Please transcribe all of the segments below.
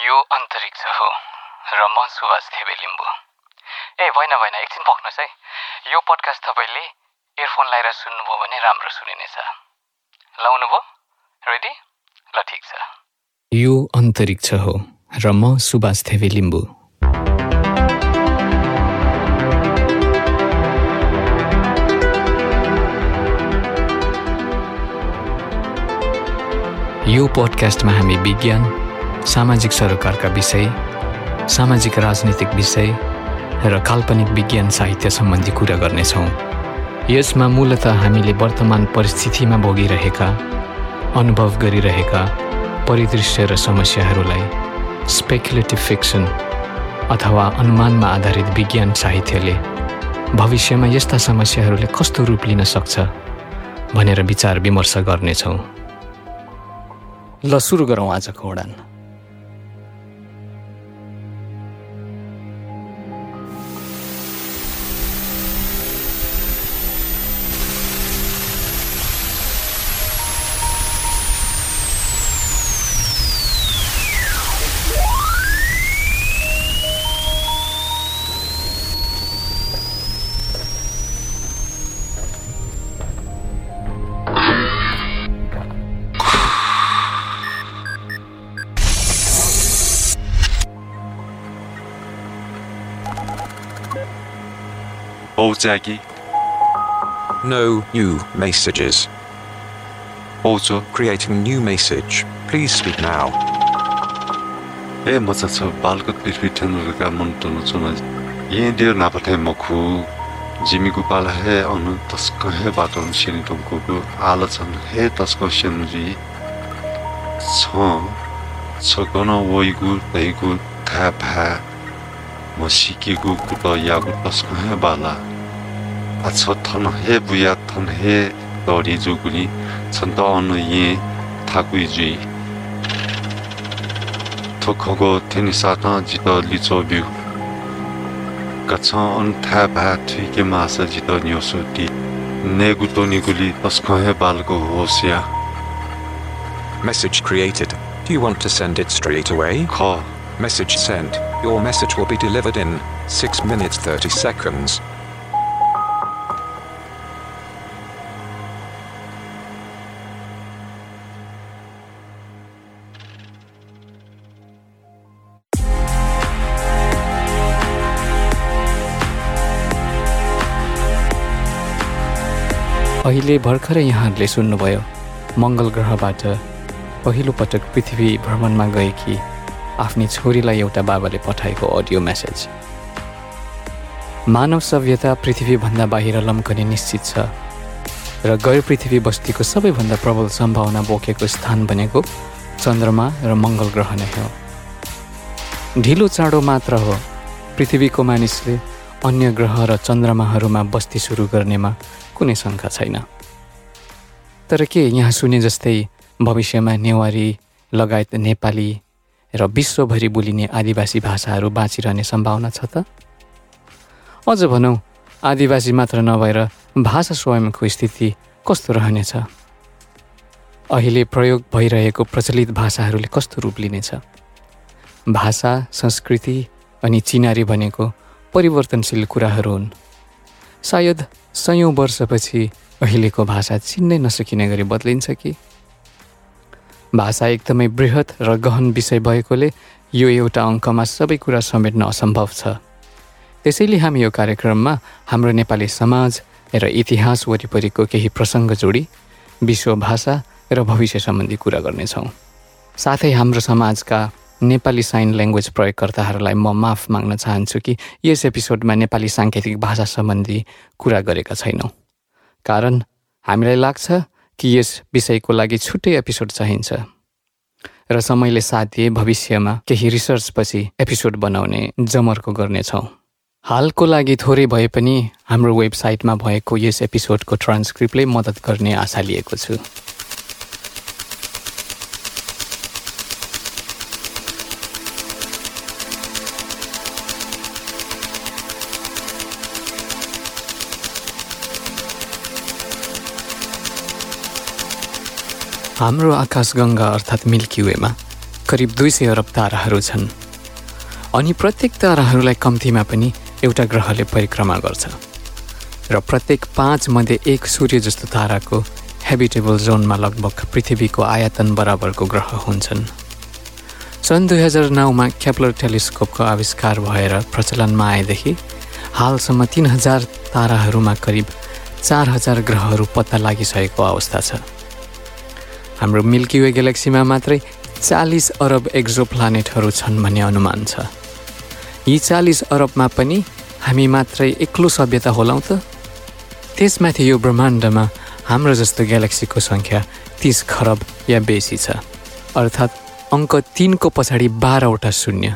यो अन्तरिक्ष हो। र म सुभाष थेबे लिम्बू। ए होइन होइन एकछिन पक्नुहोस् है। यो पडकास्ट तपाईँले इयरफोन लगाएर सुन्नुभयो भने राम्रो सुनिनेछ लाउनुभयो? रेडी ल ठिक छ। यो अन्तरिक्ष हो र म सुभाष थेबे लिम्बू। यो पोडकास्टमा हामी विज्ञान सामाजिक सरोकारका विषय सामाजिक राजनीतिक विषय र काल्पनिक विज्ञान साहित्य सम्बन्धी कुरा गर्नेछौँ। यसमा मूलत हामीले वर्तमान परिस्थितिमा भोगिरहेका अनुभव गरिरहेका परिदृश्य र समस्याहरूलाई स्पेकुलेटिभ फिक्सन अथवा अनुमानमा आधारित विज्ञान साहित्यले भविष्यमा यस्ता समस्याहरूले कस्तो रूप लिन सक्छ भनेर विचार विमर्श गर्नेछौँ। ल सुरु गरौँ आजको उडान। Mozegi. No new messages. Also, creating new message. Please speak now. ए मजा छ बालको पृथ्वी टेनरका मन तनु चुना ये डियर नापथे मखु जिमीको पाला हे अनु तस्क हे बाटो सेनी टोमको आलोचन हे तस्क सेनुजी छ छगन वइगु तैगु थापा म सिकेको कुट यागु तस्क हे बाला atsho thon he buya thon he dori juguri chonda onu ye thakui ji thokogo tenisa ta jito licho byu kachon message created. Do you want to send it straight away? Call. message sent. Your message will be delivered in 6 minutes 30 seconds. अहिले भर्खरै यहाँहरूले सुन्नुभयो मङ्गल ग्रहबाट पहिलो पटक पृथ्वी भ्रमणमा गएकी आफ्नी छोरीलाई एउटा बाबाले पठाएको अडियो मेसेज मानव सभ्यता पृथ्वीभन्दा बाहिर लम्कने निश्चित छ र गैर पृथ्वी बस्तीको सबैभन्दा प्रबल सम्भावना बोकेको स्थान भनेको चन्द्रमा र मङ्गल ग्रह नै हो। ढिलो चाँडो मात्र हो पृथ्वीको मानिसले अन्य ग्रह र चन्द्रमाहरूमा बस्ती सुरु गर्नेमा कुनै शङ्का छैन। तर के यहाँ सुने जस्तै भविष्यमा नेवारी लगायत नेपाली र विश्वभरि बोलिने आदिवासी भाषाहरू बाँचिरहने सम्भावना छ त? अझ भनौँ आदिवासी मात्र नभएर भाषा स्वयंको स्थिति कस्तो रहनेछ? अहिले प्रयोग भइरहेको प्रचलित भाषाहरूले कस्तो रूप लिनेछ? भाषा संस्कृति अनि चिनारी भनेको परिवर्तनशील कुराहरू हुन्। सायद सयौँ वर्षपछि अहिलेको भाषा चिन्नै नसकिने गरी बदलिन्छ कि? भाषा एकदमै बृहत र गहन विषय भएकोले यो एउटा अङ्कमा सबै कुरा समेट्न असम्भव छ। त्यसैले हामी यो कार्यक्रममा हाम्रो नेपाली समाज र इतिहास वरिपरिको केही प्रसङ्ग जोडी विश्व भाषा र भविष्य सम्बन्धी कुरा गर्नेछौँ। साथै हाम्रो समाजका नेपाली साइन ल्याङ्ग्वेज प्रयोगकर्ताहरूलाई म माफ माग्न चाहन्छु कि यस एपिसोडमा नेपाली साङ्केतिक भाषा सम्बन्धी कुरा गरेका छैनौँ। कारण हामीलाई लाग्छ कि यस विषयको लागि छुट्टै एपिसोड चाहिन्छ। र समयले साथ दिए भविष्यमा केही रिसर्चपछि एपिसोड बनाउने जमर्को गर्नेछौँ। हालको लागि थोरै भए पनि हाम्रो वेबसाइटमा भएको यस एपिसोडको ट्रान्सक्रिप्टले मद्दत गर्ने आशा लिएको छु। हाम्रो आकाशगङ्गा अर्थात् मिल्की वेमा करिब दुई सय अरब ताराहरू छन्। अनि प्रत्येक ताराहरूलाई कम्तीमा पनि एउटा ग्रहले परिक्रमा गर्छ। र प्रत्येक पाँच मध्ये एक सूर्य जस्तो ताराको हेबिटेबल जोनमा लगभग पृथ्वीको आयतन बराबरको ग्रह हुन्छन्। सन् दुई हजार नौमा क्याप्लर टेलिस्कोपको आविष्कार भएर प्रचलनमा आएदेखि हालसम्म तिन हजार ताराहरूमा करिब चार हजार ग्रहहरू पत्ता लागिसकेको अवस्था छ। हाम्रो मिल्की वे ग्यालेक्सीमा मात्रै चालिस अरब एक्जो प्लानेटहरू छन् भन्ने अनुमान छ। यी चालिस अरबमा पनि हामी मात्रै एक्लो सभ्यता होलाौँ त? त्यसमाथि यो ब्रह्माण्डमा हाम्रो जस्तो ग्यालेक्सीको सङ्ख्या तिस खरब या बेसी छ। अर्थात् अङ्क तिनको पछाडि बाह्रवटा शून्य।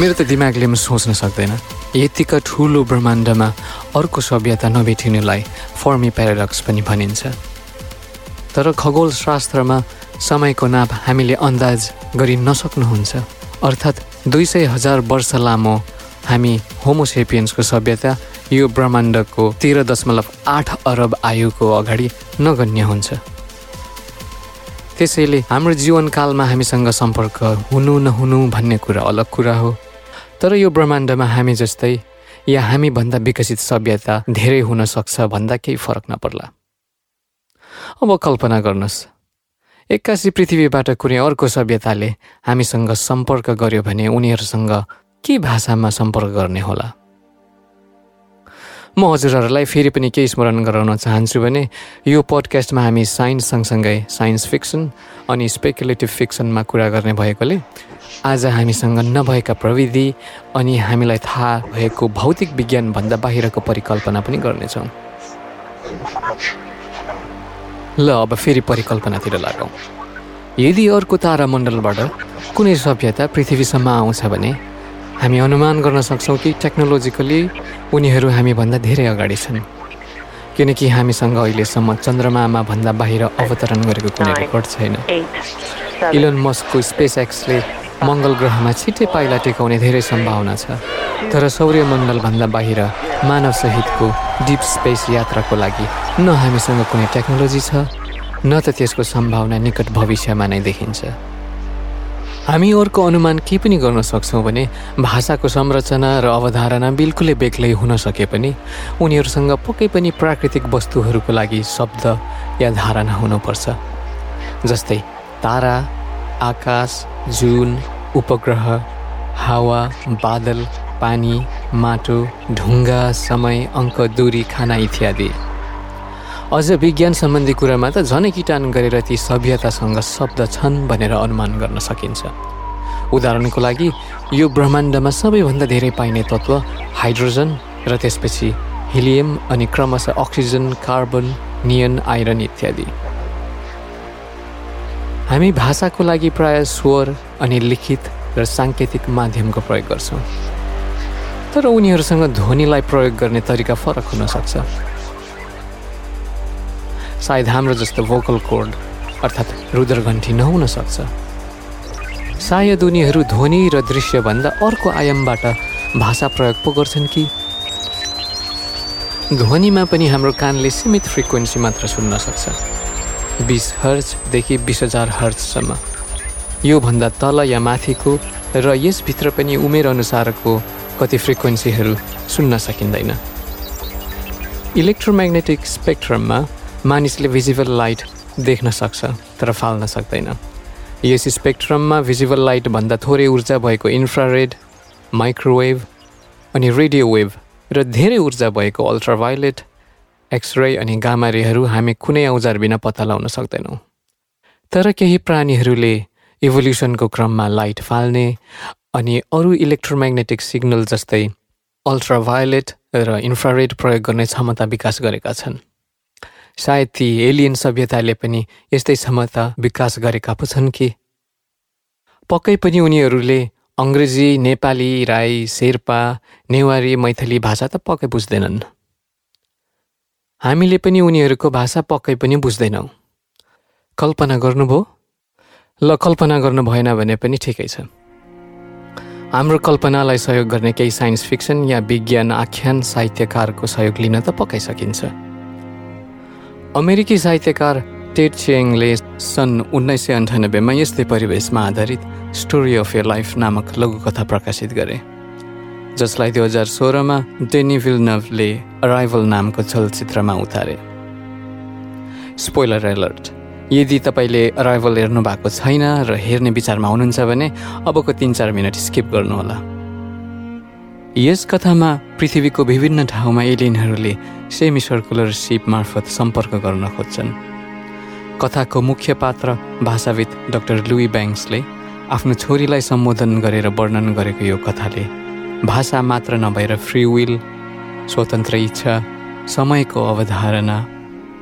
मेरो त दिमागले पनि सोच्न सक्दैन। यतिका ठुलो ब्रह्माण्डमा अर्को सभ्यता नभेटिनुलाई फर्मी प्याराडक्स पनि भनिन्छ। तर खगोल शास्त्रमा समयको नाप हामीले अन्दाज गरि नसक्नुहुन्छ। अर्थात् दुई सय हजार वर्ष लामो हामी होमोसेपियन्सको सभ्यता यो ब्रह्माण्डको तेह्र दशमलव आठ अरब आयुको अगाडि नगण्य हुन्छ। त्यसैले हाम्रो जीवनकालमा हामीसँग सम्पर्क हुनु नहुनु भन्ने कुरा अलग कुरा हो। तर यो ब्रह्माण्डमा हामी जस्तै या हामीभन्दा विकसित सभ्यता धेरै हुन सक्छ भन्दा केही फरक नपर्ला। अब कल्पना गर्नुहोस् एक्कासी पृथ्वीबाट कुनै अर्को सभ्यताले हामीसँग सम्पर्क गर्यो भने उनीहरूसँग के भाषामा सम्पर्क गर्ने होला? म हजुरहरूलाई फेरि पनि केही स्मरण गराउन चाहन्छु भने यो पोडकास्टमा हामी साइन्स सँगसँगै साइन्स फिक्सन अनि स्पेकुलेटिभ फिक्सनमा कुरा गर्ने भएकोले आज हामीसँग नभएका प्रविधि अनि हामीलाई थाहा भएको भौतिक विज्ञानभन्दा बाहिरको परिकल्पना पनि गर्नेछौँ। ल अब फेरि परिकल्पनातिर लागौँ। यदि अर्को तारामण्डलबाट कुनै सभ्यता पृथ्वीसम्म आउँछ भने हामी अनुमान गर्न सक्छौँ कि टेक्नोलोजिकली उनीहरू हामीभन्दा धेरै अगाडि छन्। किनकि हामीसँग अहिलेसम्म चन्द्रमामा भन्दा बाहिर अवतरण गरेको कुनै रेकर्ड छैन। इलोन मस्कको स्पेस एक्सले मङ्गल ग्रहमा छिट्टै पाइला टेकाउने धेरै सम्भावना छ। तर सौर्यमण्डलभन्दा बाहिर मानवसहितको डिप स्पेस यात्राको लागि न हामीसँग कुनै टेक्नोलोजी छ न त त्यसको सम्भावना निकट भविष्यमा नै देखिन्छ। हामी अर्को अनुमान के पनि गर्न सक्छौँ भने भाषाको संरचना र अवधारणा बिल्कुलै बेग्लै हुन सके पनि उनीहरूसँग पक्कै पनि प्राकृतिक वस्तुहरूको लागि शब्द या धारणा हुनुपर्छ। जस्तै तारा आकाश जुन उपग्रह हावा बादल पानी माटो ढुङ्गा समय अङ्क दूरी खाना इत्यादि। अझ विज्ञान सम्बन्धी कुरामा त झनै किटान गरेर ती सभ्यतासँग शब्द छन् भनेर अनुमान गर्न सकिन्छ। उदाहरणको लागि यो ब्रह्माण्डमा सबैभन्दा धेरै पाइने तत्त्व हाइड्रोजन र त्यसपछि हिलियम अनि क्रमशः अक्सिजन कार्बन नियन आइरन इत्यादि। हामी भाषाको लागि प्राय स्वर अनि लिखित र साङ्केतिक माध्यमको प्रयोग गर्छौँ। तर उनीहरूसँग ध्वनिलाई प्रयोग गर्ने तरिका फरक हुन सक्छ। सायद हाम्रो जस्तो भोकल कोड अर्थात् रुद्रघन्टी नहुन सक्छ। सायद उनीहरू ध्वनि र दृश्यभन्दा अर्को आयामबाट भाषा प्रयोग पो गर्छन् कि? ध्वनिमा पनि हाम्रो कानले सीमित फ्रिक्वेन्सी मात्र सुन्न सक्छ। बिस हर्चदेखि बिस हजार हर्चसम्म। योभन्दा तल या माथिको र यसभित्र पनि उमेर अनुसारको कति फ्रिक्वेन्सीहरू सुन्न सकिँदैन। इलेक्ट्रोम्याग्नेटिक स्पेक्ट्रममा मानिसले भिजिबल लाइट देख्न सक्छ तर फाल्न सक्दैन। यस स्पेक्ट्रममा भिजिबल लाइटभन्दा थोरै ऊर्जा भएको इन्फ्रारेड माइक्रोवेभ अनि रेडियो वेभ र धेरै ऊर्जा भएको अल्ट्राभायोलेट एक्सरे अनि गामारेहरू हामी कुनै औजार बिना पत्ता लगाउन सक्दैनौँ। तर केही प्राणीहरूले इभोल्युसनको क्रममा लाइट फाल्ने अनि अरू इलेक्ट्रोम्याग्नेटिक सिग्नल जस्तै अल्ट्राभायोलेट र इन्फ्रारेड प्रयोग गर्ने क्षमता विकास गरेका छन्। सायद ती एलियन सभ्यताले पनि यस्तै क्षमता विकास गरेका पो छन् कि? पक्कै पनि उनीहरूले अङ्ग्रेजी नेपाली राई शेर्पा नेवारी मैथली भाषा त पक्कै बुझ्दैनन्। हामीले पनि उनीहरूको भाषा पक्कै पनि बुझ्दैनौँ। कल्पना गर्नुभयो? ल कल्पना गर्नु भएन भने पनि ठिकै छ। हाम्रो कल्पनालाई सहयोग गर्ने केही साइन्स फिक्सन या विज्ञान आख्यान साहित्यकारको सहयोग लिन त पक्कै सकिन्छ। अमेरिकी साहित्यकार टेट चेङले सन् उन्नाइस सय अन्ठानब्बेमा यस्तै परिवेशमा आधारित स्टोरी अफ ए लाइफ नामक लघुकथा प्रकाशित गरे जसलाई दुई हजार सोह्रमा डेनी नभले अराइभल नामको चलचित्रमा उतारे। स्पोइलर एलर्ट यदि तपाईँले अराइभल हेर्नु भएको छैन र हेर्ने विचारमा हुनुहुन्छ भने अबको तिन चार मिनट स्किप गर्नुहोला। यस कथामा पृथ्वीको विभिन्न ठाउँमा एलियनहरूले सेमी सर्कुलर सिप मार्फत सम्पर्क गर्न खोज्छन्। कथाको मुख्य पात्र भाषाविद डाक्टर लुई ब्याङ्क्सले आफ्नो छोरीलाई सम्बोधन गरेर वर्णन गरेको यो कथाले भाषा मात्र नभएर फ्री विल स्वतन्त्र इच्छा समयको अवधारणा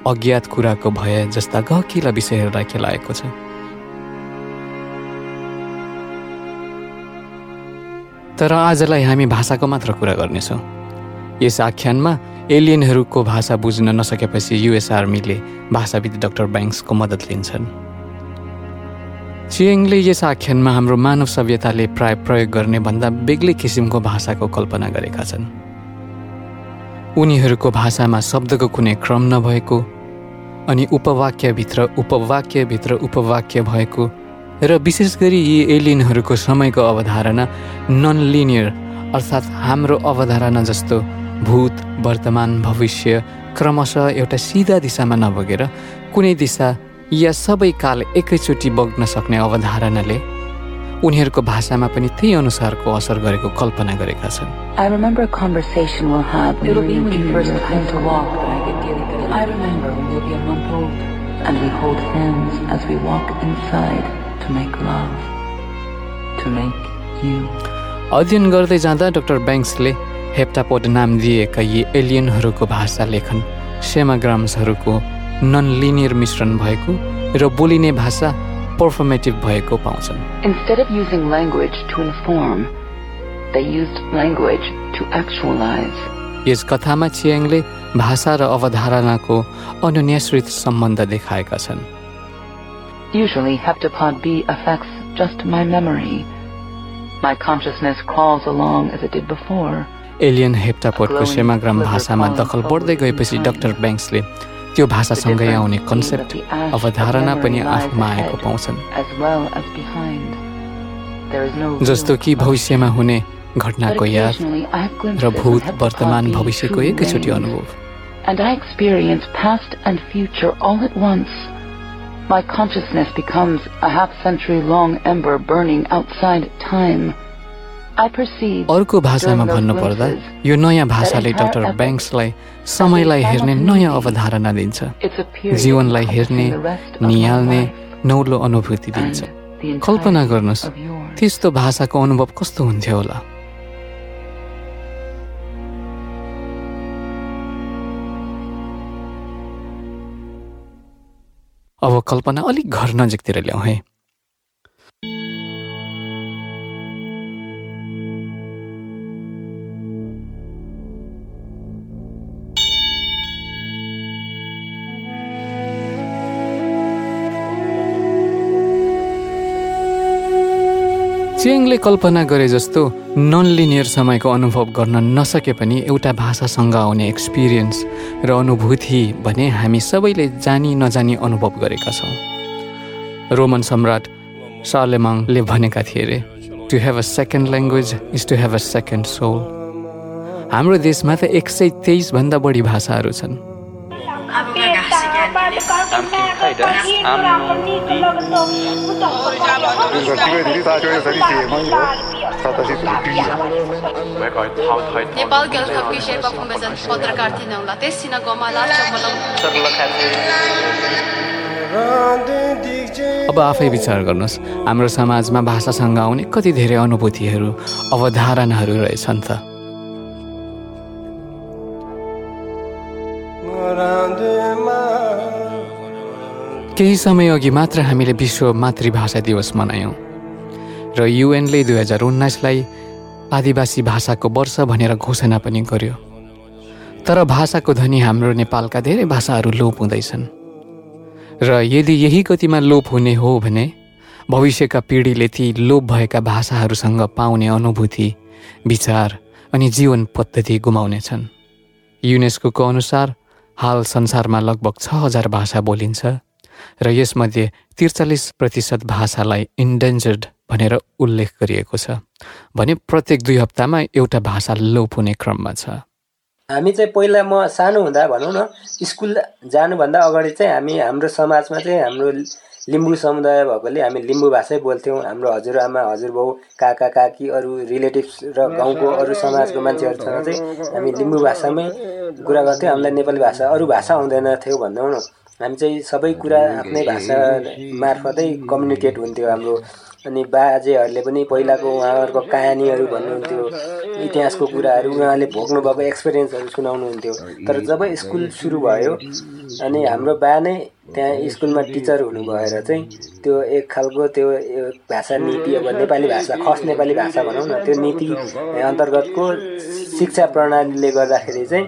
अज्ञात कुराको भय जस्ता गहकिला विषयहरूलाई खेलाएको छ। तर आजलाई हामी भाषाको मात्र कुरा गर्नेछौँ। यस आख्यानमा एलियनहरूको भाषा बुझ्न नसकेपछि युएस आर्मीले भाषाविद डाक्टर ब्याङ्क्सको मद्दत लिन्छन्। चियङले यस आख्यानमा हाम्रो मानव सभ्यताले प्राय प्रयोग गर्ने भन्दा बेग्लै किसिमको भाषाको कल्पना गरेका छन्। उनीहरूको भाषामा शब्दको कुनै क्रम नभएको अनि उपवाक्यभित्र उपवाक्यभित्र उपवाक्य भएको र विशेष गरी यी एलियनहरूको समयको अवधारणा नन लिनियर अर्थात् हाम्रो अवधारणा जस्तो भूत वर्तमान भविष्य क्रमशः एउटा सिधा दिशामा नबगेर कुनै दिशा या सबै काल एकैचोटि बग्न सक्ने अवधारणाले उनीहरूको भाषामा पनि त्यही अनुसारको असर गरेको कल्पना गरेका छन्। To make love, to make you. अध्ययन गर्दै जाँदा डाक्टर ब्याङ्क्सले हेप्टापोड नाम दिएका यी एलियनहरूको भाषा लेखन सेमाग्राम्सहरूको नन लिनियर मिश्रण भएको र बोलिने भाषा पर्फर्मेटिभ भएको पाउँछन् Instead of using language to inform, they used language to actualize. यस कथामा चियाङले भाषा र अवधारणाको अनुन्याश्रित सम्बन्ध देखाएका छन् Usually, heptapod B affects just my memory. My consciousness crawls along as it did before. Alien हेप्टापोटको semagram भाषामा दखल बढ्दै गएपछि डाक्टर ब्याङ्क्सले त्यो भाषासँगै आउने कन्सेप्ट अवधारणा पनि आफूमा आएको पाउँछन् जस्तो कि भविष्यमा हुने घटनाको याद र भूत वर्तमान भविष्यको एकैचोटि अनुभव And I experience past and future all at once. My consciousness becomes a half century long ember burning outside time. अर्को भाषामा भन्नुपर्दा यो नयाँ भाषाले डाक्टर ब्याङ्क्सलाई समयलाई हेर्ने नयाँ अवधारणा दिन्छ। जीवनलाई हेर्ने निहाल्ने नौलो अनुभूति दिन्छ। कल्पना गर्नुहोस् त्यस्तो भाषाको अनुभव कस्तो हुन्थ्यो होला? अब कल्पना अलिक घर नजिकतिर ल्याउँ है। चेङले कल्पना गरे जस्तो नन लिनियर समयको अनुभव गर्न नसके पनि एउटा भाषासँग आउने एक्सपिरियन्स र अनुभूति भने हामी सबैले जानी नजानी अनुभव गरेका छौँ। रोमन सम्राट सालेमाङले भनेका थिए अरे to have a second language is to have a second soul हाम्रो देशमा त एक सय तेइसभन्दा बढी भाषाहरू छन्। नेपाल गर्ल्स कपकी शेर्पा फुम्बेजन पत्रकार थिनौला त्यस सिना गोमाला अब आफै विचार गर्नुहोस्। हाम्रो समाजमा भाषासँग आउने कति धेरै अनुभूतिहरू अवधारणाहरू रहेछन् त। केही समय अघि मात्र हामीले विश्व मातृभाषा दिवस मनायौँ। र युएनले दुई हजार उन्नाइसलाई आदिवासी भाषाको वर्ष भनेर घोषणा पनि गर्यो। तर भाषाको धनी हाम्रो नेपालका धेरै भाषाहरू लोप हुँदैछन्। र यदि यही गतिमा लोप हुने हो भने भविष्यका पिँढीले ती लोप भएका भाषाहरूसँग पाउने अनुभूति विचार अनि जीवन पद्धति गुमाउनेछन्। युनेस्को अनुसार हाल संसारमा लगभग छ हजार भाषा बोलिन्छ। र यसमध्ये त्रिचालिस प्रतिशत भाषालाई इन्डेन्जर्ड भनेर उल्लेख गरिएको छ भने प्रत्येक दुई हप्तामा एउटा भाषा लोप हुने क्रममा छ। हामी चाहिँ पहिला म सानो हुँदा भनौँ न स्कुल जानुभन्दा अगाडि चाहिँ हामी हाम्रो समाजमा चाहिँ हाम्रो लिम्बू समुदाय भएकोले हामी लिम्बू भाषै बोल्थ्यौँ। हाम्रो हजुरआमा हजुरबाउ काका काकी अरू रिलेटिभ्स र गाउँको अरू समाजको मान्छेहरूसँग चाहिँ हामी लिम्बू भाषामै कुरा गर्थ्यौँ। हामीलाई नेपाली भाषा अरू भाषा आउँदैन थियो न हामी चाहिँ सबै कुरा आफ्नै भाषा मार्फतै कम्युनिकेट हुन्थ्यो हाम्रो। अनि बाजेहरूले पनि पहिलाको उहाँहरूको कहानीहरू भन्नुहुन्थ्यो इतिहासको कुराहरू उहाँले भोग्नुभएको एक्सपिरियन्सहरू सुनाउनुहुन्थ्यो। तर जब स्कुल सुरु भयो अनि हाम्रो बा नै त्यहाँ स्कुलमा टिचर हुनु भएर चाहिँ त्यो एक खालको त्यो भाषा नीति अब नेपाली भाषा खस नेपाली भाषा भनौँ न त्यो नीति अन्तर्गतको शिक्षा प्रणालीले गर्दाखेरि चाहिँ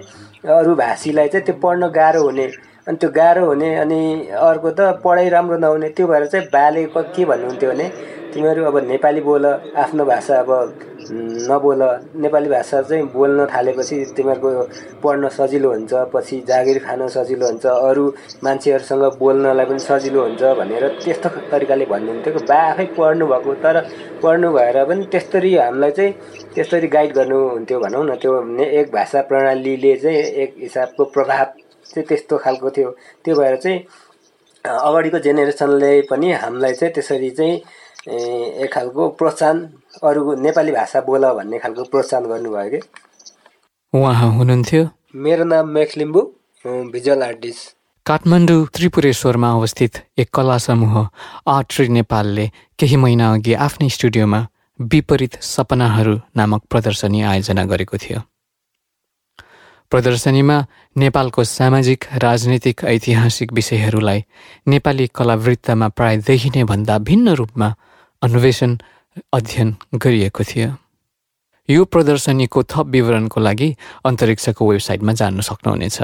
अरू भाषीलाई चाहिँ त्यो पढ्न गाह्रो हुने अनि त्यो गाह्रो हुने अनि अर्को त पढाइ राम्रो नहुने त्यो भएर चाहिँ बाले के भन्नुहुन्थ्यो भने तिमीहरू अब नेपाली बोल आफ्नो भाषा अब नबोल नेपाली भाषा चाहिँ बोल्न थालेपछि तिमीहरूको पढ्न सजिलो हुन्छ पछि जागिर खान सजिलो हुन्छ अरू मान्छेहरूसँग बोल्नलाई पनि सजिलो हुन्छ भनेर त्यस्तो तरिकाले भन्नुहुन्थ्यो बा आफै पढ्नु भएको तर पढ्नु भएर पनि त्यस्तरी हामीलाई चाहिँ त्यस्तरी गाइड गर्नुहुन्थ्यो भनौँ न त्यो एक भाषा प्रणालीले चाहिँ एक हिसाबको प्रभाव चाहिँ त्यस्तो खालको थियो। त्यो भएर चाहिँ अगाडिको जेनेरेसनले पनि हामीलाई चाहिँ त्यसरी चाहिँ एक खालको प्रोत्साहन अरू नेपाली भाषा बोल भन्ने खालको प्रोत्साहन गर्नुभयो कि? उहाँ हुनुहुन्थ्यो। मेरो नाम Max Limbu visual artist. Kathmandu त्रिपुरेश्वरमा अवस्थित एक कला समूह आर्ट ट्री नेपालले केही महिना अघि आफ्नै स्टुडियोमा विपरीत सपनाहरू नामक प्रदर्शनी आयोजना गरेको थियो। प्रदर्शनीमा नेपालको सामाजिक राजनीतिक ऐतिहासिक विषयहरूलाई नेपाली कलावृत्तमा प्राय देखिने भन्दा भिन्न रूपमा अन्वेषण अध्ययन गरिएको थियो। यो प्रदर्शनीको थप विवरणको लागि अन्तरिक्षको वेबसाइटमा जान्न सक्नुहुनेछ।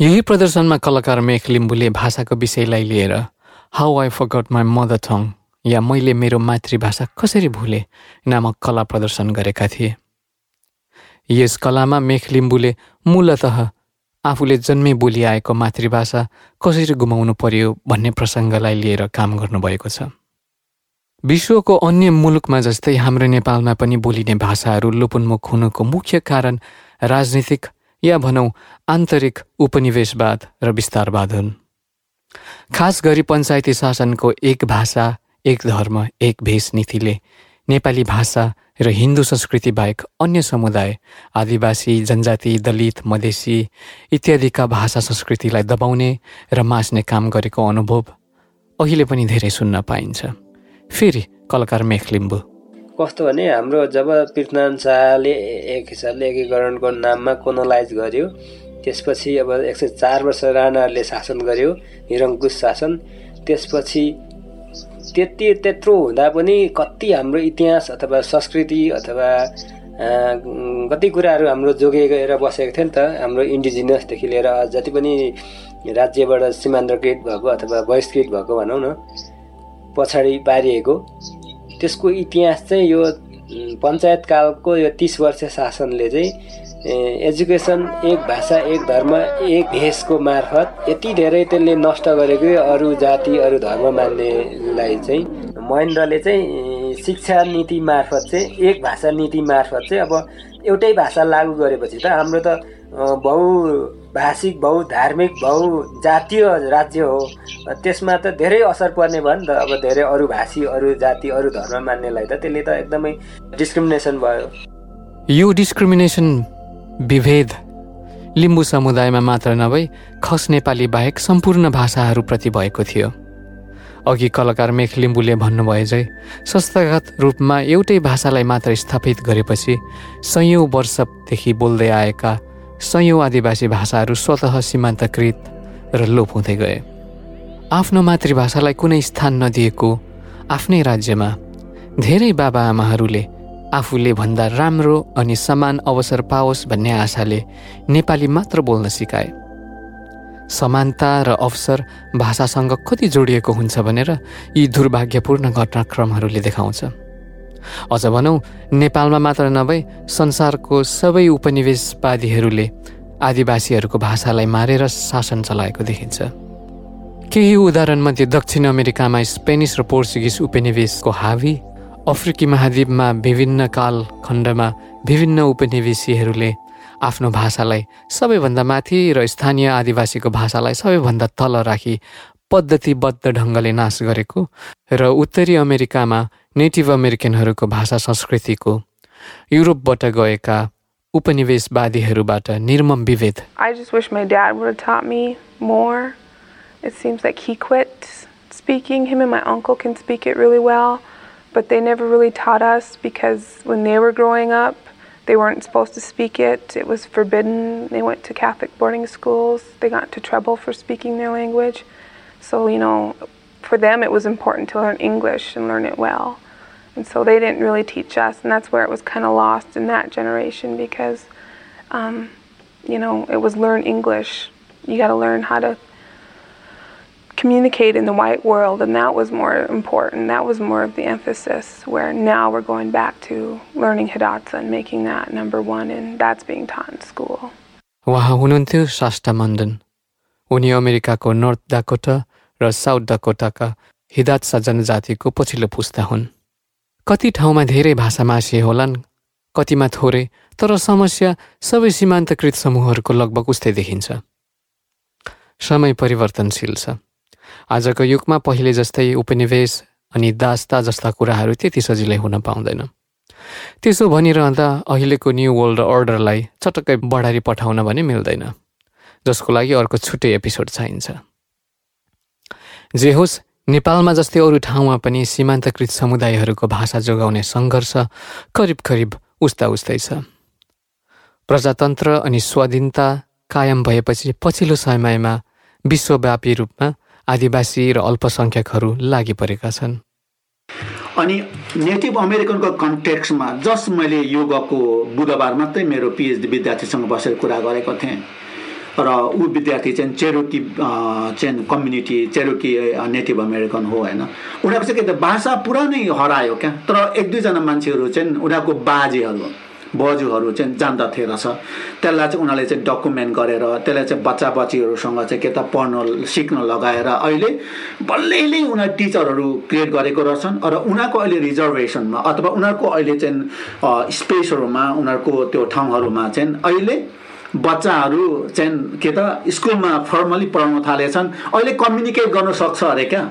यही प्रदर्शनमा कलाकार मेख लिम्बुले भाषाको विषयलाई लिएर how I forgot my mother tongue या मैले मेरो मातृभाषा कसरी भुले नामक कला प्रदर्शन गरेका थिए। यस कलामा मेख लिम्बुले मूलत आफूले जन्मै बोली आएको मातृभाषा कसरी गुमाउनु पर्यो भन्ने प्रसङ्गलाई लिएर काम गर्नुभएको छ। विश्वको अन्य मुलुकमा जस्तै हाम्रो नेपालमा पनि बोलिने भाषाहरू लोपोन्मुख हुनुको मुख्य कारण राजनीतिक या भनौँ आन्तरिक उपनिवेशवाद र विस्तारवाद हुन्। खास गरी पञ्चायती शासनको एक भाषा एक धर्म एक भेष नीतिले नेपाली भाषा र हिन्दू संस्कृति बाहेक अन्य समुदाय आदिवासी जनजाति दलित मधेसी इत्यादिका भाषा संस्कृतिलाई दबाउने र मास्ने काम गरेको अनुभव अहिले पनि धेरै सुन्न पाइन्छ। फेरि कलाकार मेख लिम्बू। कस्तो भने हाम्रो जब पृथ्वीनारायण शाहले एक हिसाबले एकीकरणको नाममा कोनोलाइज गर्यो त्यसपछि अब एक सय चार वर्ष राणाहरूले शासन गर्यो निरङ्कुश शासन त्यसपछि त्यति त्यत्रो हुँदा पनि कति हाम्रो इतिहास अथवा संस्कृति अथवा कति कुराहरू हाम्रो जोगिएर बसेको थियो नि त हाम्रो इन्डिजिनियसदेखि लिएर जति पनि राज्यबाट सीमान्तकृत भएको अथवा बहिष्कृत भएको भनौँ न पछाडि पारिएको त्यसको इतिहास चाहिँ यो पञ्चायतकालको यो तिस वर्ष शासनले चाहिँ एजुकेसन एक भाषा एक धर्म एक भेषको मार्फत यति धेरै त्यसले नष्ट गरेको अरू जाति अरू धर्म मान्नेलाई चाहिँ महेन्द्रले चाहिँ शिक्षा नीति मार्फत चाहिँ एक भाषा नीति मार्फत चाहिँ अब एउटै भाषा लागू गरेपछि त हाम्रो त बहुभाषिक बहुधार्मिक बहुजातीय राज्य हो। त्यसमा त धेरै असर पर्ने भयो नि त। अब धेरै अरू भाषी अरू जाति अरू धर्म मान्नेलाई त त्यसले त एकदमै डिस्क्रिमिनेसन भयो। यो डिस्क्रिमिनेसन विभेद। लिम्बू समुदायमा मात्र नभई खस नेपाली बाहेक सम्पूर्ण भाषाहरूप्रति भएको थियो। अघि कलाकार मेख लिम्बूले भन्नुभयो चाहिँ संस्थागत रूपमा एउटै भाषालाई मात्र स्थापित गरेपछि सयौँ वर्षदेखि बोल्दै आएका सयौँ आदिवासी भाषाहरू स्वत सीमान्तकृत र लोप हुँदै गए। आफ्नो मातृभाषालाई कुनै स्थान नदिएको आफ्नै राज्यमा धेरै बाबाआमाहरूले आफूले भन्दा राम्रो अनि समान अवसर पाओस् भन्ने आशाले नेपाली मात्र बोल्न सिकाए। समानता र अवसर भाषासँग कति जोडिएको हुन्छ भनेर यी दुर्भाग्यपूर्ण घटनाक्रमहरूले देखाउँछ। अझ भनौँ नेपालमा मात्र नभई संसारको सबै उपनिवेशवादीहरूले आदिवासीहरूको भाषालाई मारेर शासन चलाएको देखिन्छ। केही उदाहरणमध्ये दक्षिण अमेरिकामा स्पेनिस र पोर्चुगिज उपनिवेशको हावी अफ्रिकी महाद्वीपमा विभिन्न कालखण्डमा विभिन्न उपनिवेशीहरूले आफ्नो भाषालाई सबैभन्दा माथि र स्थानीय आदिवासीको भाषालाई सबैभन्दा तल राखी पद्धतिबद्ध ढङ्गले नाश गरेको र उत्तरी अमेरिकामा नेटिभ अमेरिकनहरूको भाषा संस्कृतिको युरोपबाट गएका उपनिवेशवादीहरूबाट निर्मम विभेद। Speaking. Him and my uncle can speak it really well, but they never really taught us because when they were growing up, they weren't supposed to speak it. It was forbidden. They went to Catholic boarding schools. They got into trouble for speaking their language. So, you know, for them it was important to learn English and learn it well. And so they didn't really teach us, and that's where it was kind of lost in that generation because, um, you know, it was learn English. You got to learn how to communicate in the white world, and that was more important. That was more of the emphasis. Where now we're going back to learning Hidatsa and making that number one, and that's being taught in school. उहाँ हुनुहुन्थ्यो साष्टा मण्डन उनी अमेरिकाको North Dakota र South डाकोटाका Hidatsa जनजातिको पछिल्लो पुस्ता हुन् कति ठाउँमा धेरै भाषा मासिए होलान् कतिमा थोरै तर समस्या सबै सीमान्तकृत समूहहरूको लगभग उस्तै देखिन्छ समय परिवर्तनशील छ आजको युगमा पहिले जस्तै उपनिवेश अनि दास्ता जस्ता कुराहरू त्यति सजिलै हुन पाउँदैन। त्यसो भनिरहँदा अहिलेको न्यू वर्ल्ड अर्डरलाई चटक्कै बढारी पठाउन भने मिल्दैन जसको लागि अर्को छुट्टै एपिसोड चाहिन्छ। जे होस् नेपालमा जस्तै अरू ठाउँमा पनि सीमान्तकृत समुदायहरूको भाषा जोगाउने सङ्घर्ष करिब करिब उस्ता उस्तै छ। प्रजातन्त्र अनि स्वाधीनता कायम भएपछि पछिल्लो समयमा विश्वव्यापी रूपमा आदिवासी र अल्पसङ्ख्यकहरू लागि परेका छन्। अनि नेटिभ अमेरिकनको कन्टेक्समा जस्ट मैले यो गएको बुधबार मात्रै मेरो पिएचडी विद्यार्थीसँग बसेर कुरा गरेको थिएँ। र ऊ विद्यार्थी चाहिँ चेरोकी चाहिँ कम्युनिटी चेरोकी नेटिभ अमेरिकन हो होइन। उनीहरूको चाहिँ के त भाषा पुरा नै हरायो क्या। तर एक दुईजना मान्छेहरू चाहिँ उनीहरूको बाजेहरू बजुहरू चाहिँ जान्दथे रहेछ। त्यसलाई चाहिँ उनीहरूले चाहिँ डकुमेन्ट गरेर त्यसलाई चाहिँ बच्चा बच्चीहरूसँग चाहिँ के त पढ्न सिक्न लगाएर अहिले बल्लैले उनीहरू टिचरहरू क्रिएट गरेको रहेछन् र उनीहरूको अहिले रिजर्भेसनमा अथवा उनीहरूको अहिले चाहिँ स्पेसहरूमा उनीहरूको त्यो ठाउँहरूमा चाहिँ अहिले बच्चाहरू चाहिँ के त स्कुलमा फर्मली पढाउन थालेछन्। अहिले कम्युनिकेट गर्न सक्छ अरे क्या?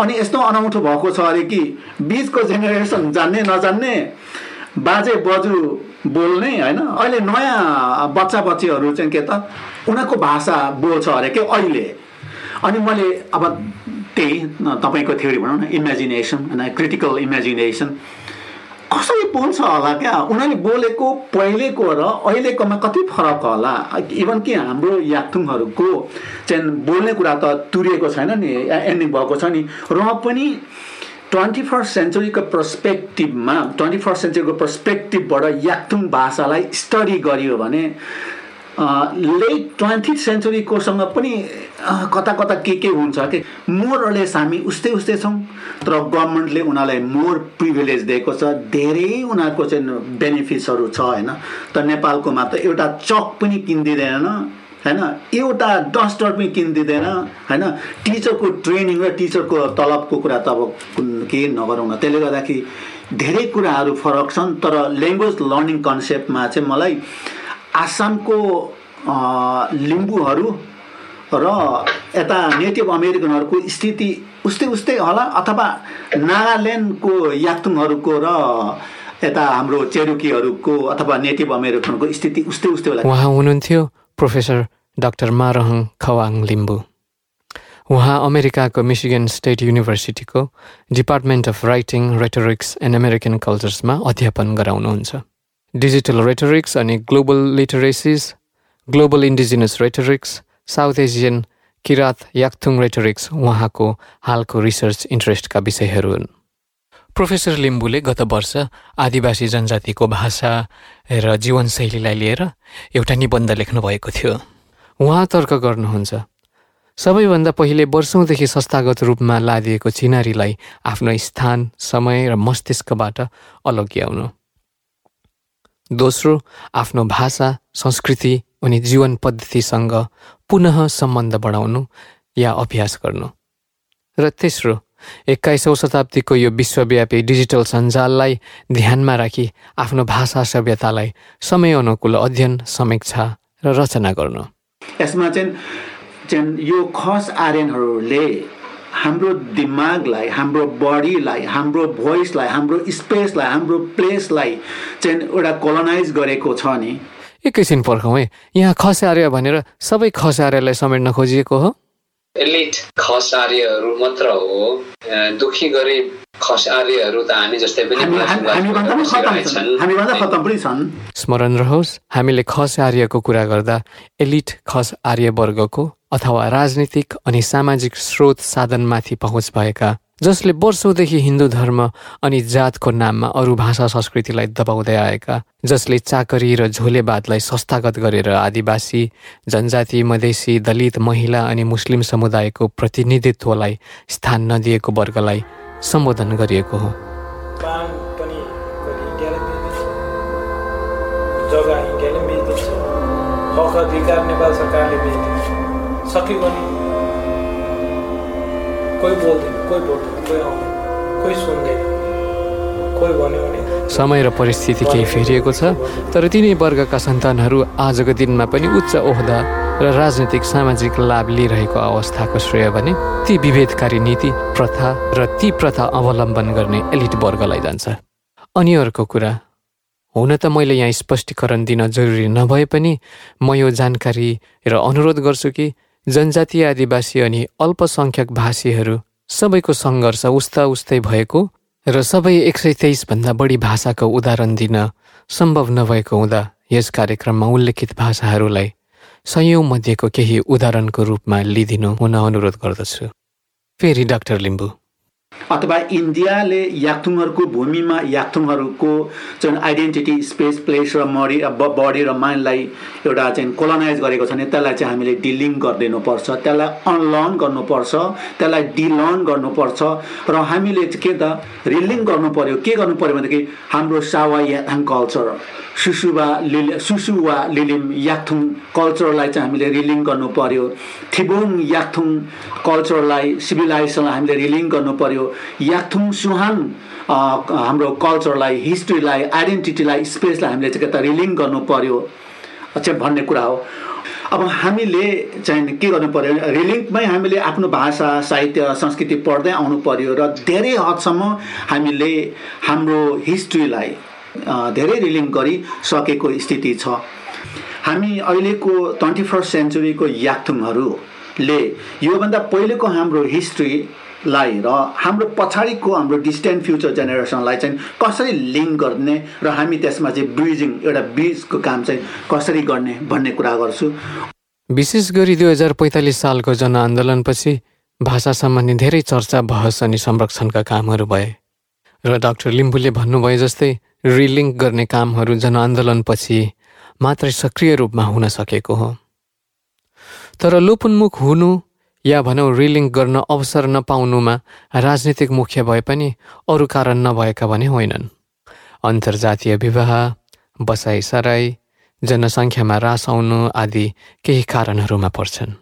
अनि यस्तो अनौठो भएको छ अरे कि बिचको जेनेरेसन जान्ने नजान्ने बाजे बजु बोल्ने होइन? अहिले नयाँ बच्चा बच्चीहरू चाहिँ के त उनीहरूको भाषा बोल्छ अरे के अहिले? अनि मैले अब त्यही तपाईँको थ्योरी भनौँ न इमेजिनेसन होइन क्रिटिकल इमेजिनेसन कसरी बोल्छ होला क्या? उनीहरूले बोलेको पहिलेको र अहिलेकोमा कति फरक होला? इभन कि हाम्रो याक्थुङहरूको चाहिँ बोल्ने कुरा त तुरिएको छैन नि एन्डिङ भएको छ नि। र पनि ट्वेन्टी फर्स्ट सेन्चुरीको पर्सपेक्टिभमा ट्वेन्टी फर्स्ट सेन्चुरीको पर्सपेक्टिभबाट याक्थुङ भाषालाई स्टडी गरियो भने लेट ट्वेन्टी सेन्चुरीकोसँग पनि कता कता के के हुन्छ कि मोरलेस हामी उस्तै उस्तै छौँ। तर गभर्मेन्टले उनीहरूलाई मोर प्रिभिलेज दिएको छ धेरै उनीहरूको चाहिँ बेनिफिट्सहरू छ होइन। त नेपालकोमा त एउटा चक पनि किनिदिँदैन। होइन? एउटा डस्टर पनि किनिदिँदैन होइन? टिचरको ट्रेनिङ र टिचरको तलबको कुरा त अब केही नगरौँ न त्यसले गर्दाखेरि धेरै कुराहरू फरक छन् तर ल्याङ्ग्वेज लर्निङ कन्सेप्टमा चाहिँ मलाई आसामको लिम्बूहरू र यता नेटिभ अमेरिकनहरूको स्थिति उस्तै उस्तै होला अथवा नागाल्यान्डको याक्तुङहरूको र यता हाम्रो चेरुकीहरूको अथवा नेटिभ अमेरिकनको स्थिति उस्तै उस्तै होला। उहाँ हुनुहुन्थ्यो। प्रोफेसर डाक्टर मारहङ खवाङ लिम्बू उहाँ अमेरिकाको Michigan state युनिभर्सिटीको department of writing rhetorics and American कल्चर्समा अध्यापन गराउनुहुन्छ। डिजिटल रेटोरिक्स अनि global literacies global indigenous rhetorics South Asian Kirat Yakthung rhetorics उहाँको हालको रिसर्च इन्ट्रेस्टका विषयहरू हुन्। प्रोफेसर लिम्बूले गत वर्ष आदिवासी जनजातिको भाषा र जीवनशैलीलाई लिएर एउटा निबन्ध लेख्नुभएको थियो। उहाँ तर्क गर्नुहुन्छ सबैभन्दा पहिले वर्षौँदेखि संस्थागत रूपमा लादिएको चिनारीलाई आफ्नो स्थान समय र मस्तिष्कबाट अलग्याउनु दोस्रो आफ्नो भाषा संस्कृति अनि जीवन पद्धतिसँग पुनः सम्बन्ध बढाउनु या अभ्यास गर्नु। र तेस्रो एक्काइसौँ शताब्दीको यो विश्वव्यापी डिजिटल सञ्जाललाई ध्यानमा राखी आफ्नो भाषा सभ्यतालाई समय अनुकूल अध्ययन समीक्षा र रचना गर्नु। यसमा चाहिँ यो खस आर्यनहरूले हाम्रो दिमागलाई हाम्रो बडीलाई हाम्रो भोइसलाई हाम्रो स्पेसलाई हाम्रो प्लेसलाई चाहिँ एउटा कोलोनाइज गरेको छ नि। एकैछिन पर्खौँ है। यहाँ खस्यार्य भनेर सबै खस्यार्यलाई समेट्न खोजिएको हो। एलिट खस आर्यहरू मात्र हो। दुखी गरिब खस आर्यहरू त हामी जस्तै पनि स्मरण रहोस् हामीले खस आर्यको कुरा गर्दा एलिट खस आर्य वर्गको अथवा राजनीतिक अनि सामाजिक स्रोत साधनमाथि पहुँच भएका जसले वर्षौँदेखि हिन्दू धर्म अनि जातको नाममा अरू भाषा संस्कृतिलाई दबाउँदै आएका जसले चाकरी र झोलेवादलाई संस्थागत गरेर आदिवासी जनजाति मधेसी दलित महिला अनि मुस्लिम समुदायको प्रतिनिधित्वलाई स्थान नदिएको वर्गलाई सम्बोधन गरिएको हो। जग्गा कोही बोल्दैन कोही बोल्दैन कोही आउँदैन कोही सुन्दैन कोही भन्यो भने समय र परिस्थिति केही फेरिएको छ तर तिनै वर्गका सन्तानहरू आजको दिनमा पनि उच्च ओहदा र राजनीतिक सामाजिक लाभ लिइरहेको अवस्थाको श्रेय भने ती विभेदकारी नीति प्रथा र ती प्रथा अवलम्बन गर्ने एलिट वर्गलाई जान्छ। अनि अर्को कुरा हुन त मैले यहाँ स्पष्टीकरण दिन जरुरी नभए पनि म यो जानकारी र अनुरोध गर्छु कि जनजातीय आदिवासी अनि अल्पसङ्ख्यक भाषीहरू सबैको सङ्घर्ष उस्ता उस्तै भएको र सबै एक सय तेइसभन्दा बढी भाषाको उदाहरण दिन सम्भव नभएको हुँदा यस कार्यक्रममा उल्लेखित भाषाहरूलाई सयौँ मध्येको केही उदाहरणको रूपमा लिइदिनु हुन अनुरोध गर्दछु। फेरि डाक्टर लिम्बू। अथवा इन्डियाले याक्थुङहरूको भूमिमा याक्थुङहरूको जुन आइडेन्टिटी स्पेस प्लेस र मडी बडी र माइन्डलाई एउटा चाहिँ कोलोनाइज गरेको छ भने त्यसलाई चाहिँ हामीले डिलिङ गरिदिनुपर्छ। त्यसलाई अनलर्न गर्नुपर्छ त्यसलाई डिलर्न गर्नुपर्छ र हामीले चाहिँ के त रिलिङ गर्नु पर्यो के गर्नु पर्यो भनेदेखि हाम्रो सावा याथाङ कल्चर सुसुवा लिलि सुसुवा लिलिम याक्थुङ कल्चरलाई चाहिँ हामीले रिलिङ गर्नु पर्यो थिबोङ याक्थुङ कल्चरलाई सिभिलाइजेसनलाई हामीले रिलिङ गर्नु पर्यो याक्थुङ सुहाङ हाम्रो कल्चरलाई हिस्ट्रीलाई आइडेन्टिटीलाई स्पेसलाई हामीले चाहिँ के त रिलिङ गर्नु पर्यो। चाहिँ भन्ने कुरा हो। अब हामीले चाहिँ के गर्नु पर्यो रिलिङ्कमै हामीले आफ्नो भाषा साहित्य संस्कृति पढ्दै आउनु पर्यो र धेरै हदसम्म हामीले हाम्रो हिस्ट्रीलाई धेरै रिलिङ्क गरिसकेको स्थिति छ। हामी अहिलेको ट्वेन्टी फर्स्ट सेन्चुरीको याक्थुङहरूले योभन्दा पहिलेको हाम्रो हिस्ट्रीलाई र हाम्रो पछाडिको हाम्रो डिस्टेन्ट फ्युचर जेनेरेसनलाई चाहिँ कसरी लिङ्क गर्ने र हामी त्यसमा चाहिँ ब्रिजिङ एउटा ब्रिजको काम चाहिँ कसरी गर्ने भन्ने कुरा गर्छु। विशेष गरी दुई हजार पैँतालिस सालको जनआन्दोलनपछि भाषा सम्बन्धी धेरै चर्चा बहस अनि संरक्षणका कामहरू भए र डाक्टर लिम्बूले भन्नुभए जस्तै रिलिङ्क गर्ने कामहरू जनआन्दोलनपछि मात्रै सक्रिय रूपमा हुन सकेको हो। तर लोपोन्मुख हुनु या भनौँ रिलिङ्क गर्न अवसर नपाउनुमा राजनीतिक मुख्य भए पनि अरू कारण नभएका भने होइनन् अन्तर्जातीय विवाह बसाइसराई जनसङ्ख्यामा रास आउनु आदि केही कारणहरूमा पर्छन्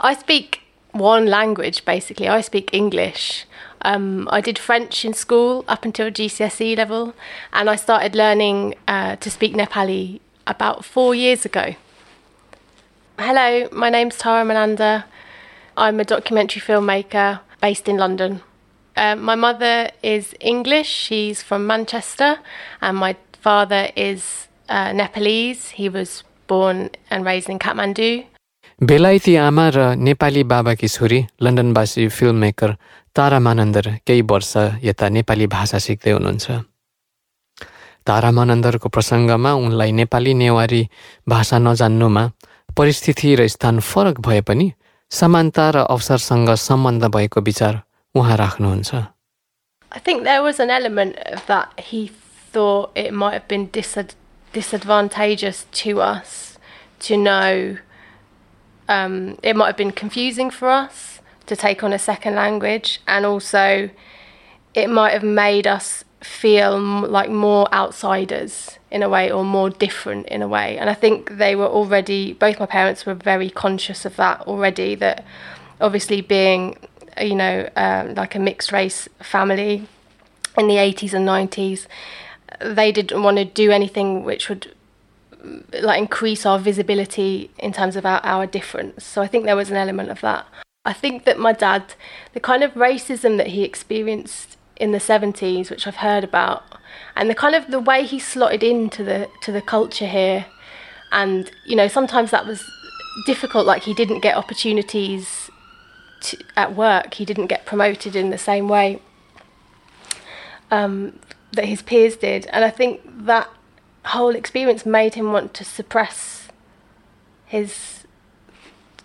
I speak one language basically. I speak English. Um, I did French in school up until GCSE E level, and I started learning uh, to speak Nepali about four years ago. Hello, my name's Tara Mananda. I'm a documentary filmmaker based in London. Uh, my mother is English, she's from Manchester, and my father is uh, Nepalese. He was born and raised in Kathmandu. बेलायती आमा र नेपाली बाबाकी छोरी लन्डनवासी film maker Tara Manandhar केही वर्ष यता नेपाली भाषा सिक्दै हुनुहुन्छ तारा मानन्दरको प्रसङ्गमा उनलाई नेपाली नेवारी भाषा नजान्नुमा परिस्थिति र स्थान फरक भए पनि समानता र अवसरसँग सम्बन्ध भएको विचार उहाँ राख्नुहुन्छ I think there was an element of that. He thought it might have been disad- disadvantageous to us to know. Um, it might have been confusing for us to take on a second language, and also it might have made us feel like more outsiders in a way or more different in a way. And I think they were already, both my parents were very conscious of that already, that obviously being you know, um, like a mixed race family in the 80s and 90s. They didn't want to do anything which would like increase our visibility in terms of our, our difference. So I think there was an element of that. I think that my dad, the kind of racism that he experienced in the 70s, which I've heard about, and the kind of the way he slotted into the to the culture here, and you know sometimes that was difficult. Like he didn't get opportunities to, at work, he didn't get promoted in the same way um, that his peers did, and I think that whole experience made him want to suppress his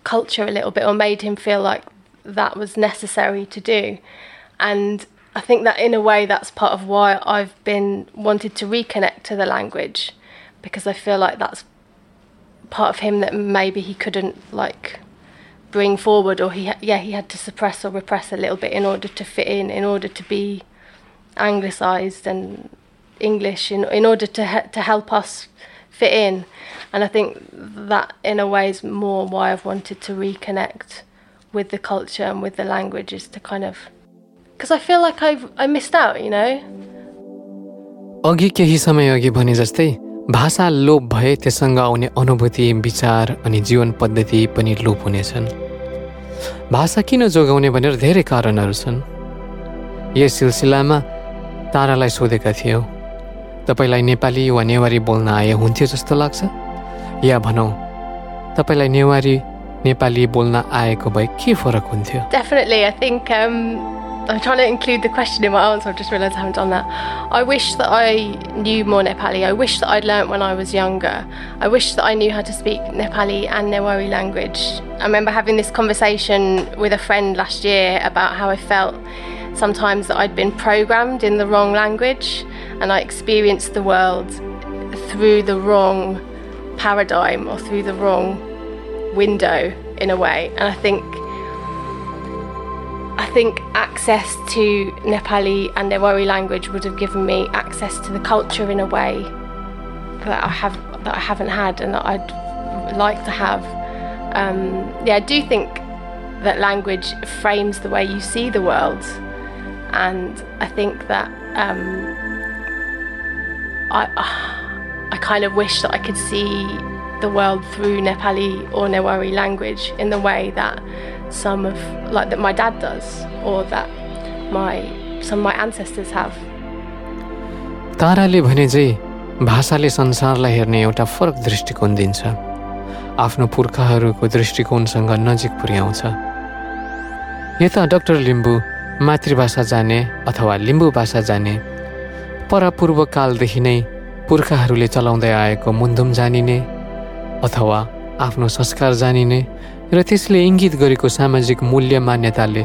culture a little bit or made him feel like that was necessary to do. And I think that in a way that's part of why I've been wanted to reconnect to the language because I feel like that's part of him that maybe he couldn't like bring forward or he yeah he had to suppress or repress a little bit in order to fit in in order to be anglicized and English in, in order to he- to help us fit in. And I think that, in a way, is more why I've wanted to reconnect with the culture and with the language is to kind of because I feel like I've I missed out, you know. अघि केही समय अघि भने जस्तै भाषा लोप भए त्यससँग आउने अनुभूति विचार अनि जीवन पद्धति पनि लोप हुनेछन् भाषा किन जोगाउने भनेर धेरै कारणहरू छन्। यस सिलसिलामा तारालाई सोधेका थियौँ। तपाईँलाई नेपाली वा नेवारी बोल्न आए हुन्थ्यो जस्तो लाग्छ? या भनौँ तपाईँलाई नेवारी नेपाली बोल्न आएको भए के फरक हुन्थ्यो? I'm trying to include the question in my answer. I've just realised I haven't done that. I wish that I knew more Nepali. I wish that I'd learnt when I was younger. I wish that I knew how to speak Nepali and Newari language. I remember having this conversation with a friend last year about how I felt sometimes that I'd been programmed in the wrong language and I experienced the world through the wrong paradigm or through the wrong window in a way. And I think I think access to Nepali and their Newari language would have given me access to the culture in a way that I have that I haven't had and that I'd like to have. Um, yeah, I do think that language frames the way you see the world, and I think that um, I I kind of wish that I could see the world through Nepali or Newari language in the way that some of like that my dad does or that my some of my ancestors have. ताराले भने चाहिँ भाषाले संसारलाई हेर्ने एउटा फरक दृष्टिकोण दिन्छ आफ्नो पुर्खाहरूको दृष्टिकोणसँग नजिक पुर्याउँछ यता डाक्टर लिम्बू मातृभाषा जाने अथवा लिम्बू भाषा जाने परापूर्व कालदेखि नै पुर्खाहरूले चलाउँदै आएको मुन्धुम जानिने अथवा आफ्नो संस्कार जानिने र त्यसले इङ्गित गरेको सामाजिक मूल्य मान्यताले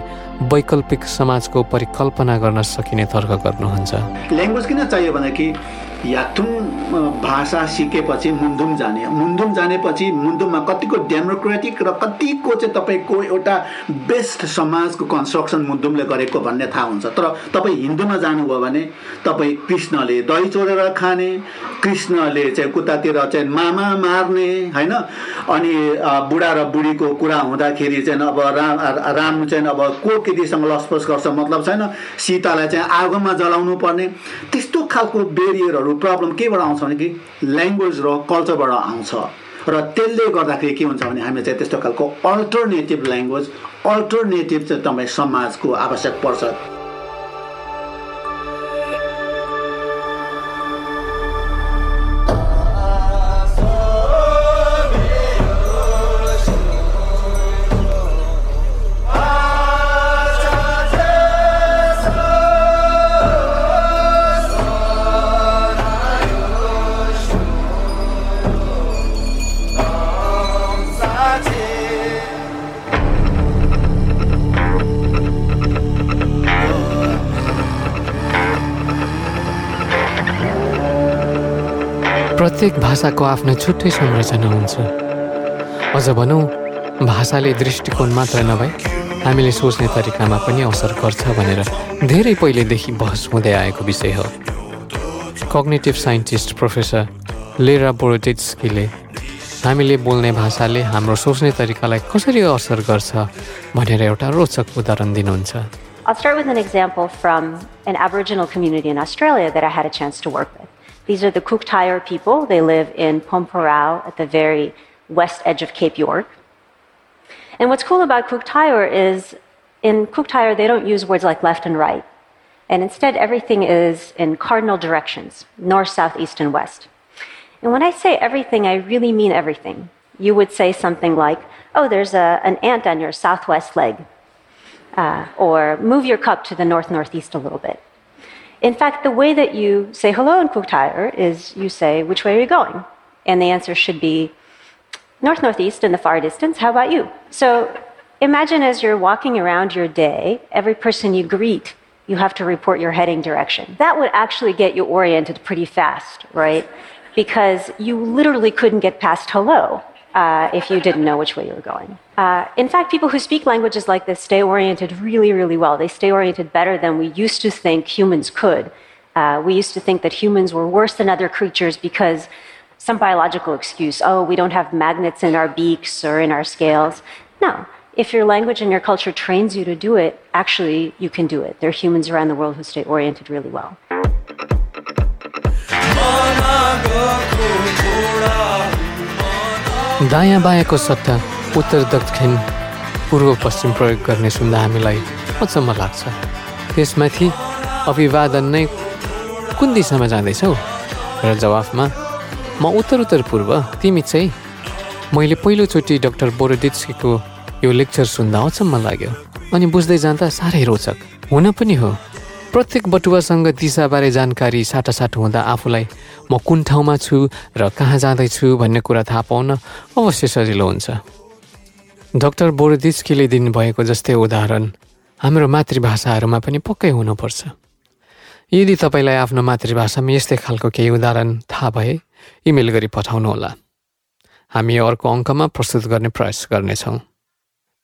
वैकल्पिक समाजको परिकल्पना गर्न सकिने तर्क गर्नुहुन्छ। ल्याङ्ग्वेज किन चाहियो भने कि याथुङ भाषा सिकेपछि मुन्धुम जाने। मुन्धुम जानेपछि मुन्धुममा कतिको डेमोक्रेटिक र कतिको चाहिँ तपाईँको एउटा बेस्ट समाजको कन्स्ट्रक्सन मुन्धुमले गरेको भन्ने थाहा हुन्छ। तर तपाईँ हिन्दूमा जानुभयो भने तपाईँ कृष्णले दही चोरेर खाने कृष्णले चाहिँ कुतातिर चाहिँ मामा मार्ने होइन? अनि बुढा र बुढीको कुरा हुँदाखेरि चाहिँ अब राम राम चाहिँ अब को केटीसँग लसपस गर्छ मतलब छैन? सीतालाई चाहिँ आगोमा जलाउनु पर्ने। त्यस्तो खालको बेरियरहरू प्रब्लम केबाट आउँछ भने कि ल्याङ्ग्वेज र कल्चरबाट आउँछ। र त्यसले गर्दाखेरि के हुन्छ भने हामी चाहिँ त्यस्तो खालको अल्टरनेटिभ ल्याङ्ग्वेज अल्टरनेटिभ चाहिँ तपाईँ समाजको आवश्यक पर्छ। प्रत्येक भाषाको आफ्नो छुट्टै संरचना हुन्छ। अझ भनौँ भाषाले दृष्टिकोण मात्र नभए हामीले सोच्ने तरिकामा पनि असर गर्छ भनेर धेरै पहिलेदेखि बहस हुँदै आएको विषय हो। कग्नेटिभ साइन्टिस्ट प्रोफेसर लेरा बोरोटिस्कीले हामीले बोल्ने भाषाले हाम्रो सोच्ने तरिकालाई कसरी असर गर्छ भनेर एउटा रोचक उदाहरण दिनुहुन्छ। I. These are the Tire people. They live in Pomporao at the very west edge of Cape York. And what's cool about Tire is in Tire, they don't use words like left and right. And instead, everything is in cardinal directions north, south, east, and west. And when I say everything, I really mean everything. You would say something like, oh, there's a, an ant on your southwest leg uh, or move your cup to the north northeast a little bit. In fact, the way that you say hello in Cook Tire is you say, Which way are you going? And the answer should be north northeast in the far distance. How about you? So imagine as you're walking around your day, every person you greet, you have to report your heading direction. That would actually get you oriented pretty fast, right? Because you literally couldn't get past hello uh, if you didn't know which way you were going. Uh, in fact, people who speak languages like this stay oriented really, really well. They stay oriented better than we used to think humans could. Uh, we used to think that humans were worse than other creatures because some biological excuse, oh, we don't have magnets in our beaks or in our scales. No. If your language and your culture trains you to do it, actually, you can do it. There are humans around the world who stay oriented really well. दायाँ बायाँको सट्टा उत्तर दक्षिण पूर्व पश्चिम प्रयोग गर्ने सुन्दा हामीलाई अचम्म लाग्छ। त्यसमाथि अभिवादन नै कुन दिशामा जाँदैछौ? र जवाफमा म उत्तर उत्तर पूर्व तिमी चाहिँ? मैले पहिलोचोटि डाक्टर बोरोडिट्सकीको यो लेक्चर सुन्दा अचम्म लाग्यो। अनि बुझ्दै जाँदा साह्रै रोचक। हुन पनि हो। प्रत्येक बटुवासँग दिशाबारे जानकारी साटासाट हुँदा आफूलाई म कुन ठाउँमा छु र कहाँ जाँदैछु भन्ने कुरा थाहा पाउन अवश्य सजिलो हुन्छ। डाक्टर बोरदिस्कीले दिनुभएको जस्तै उदाहरण। हाम्रो मातृभाषाहरूमा पनि पक्कै हुनुपर्छ। यदि तपाईँलाई आफ्नो मातृभाषामा यस्तै खालको केही उदाहरण थाहा भए इमेल गरी पठाउनुहोला। हामी अर्को अङ्कमा प्रस्तुत गर्ने प्रयास गर्नेछौँ।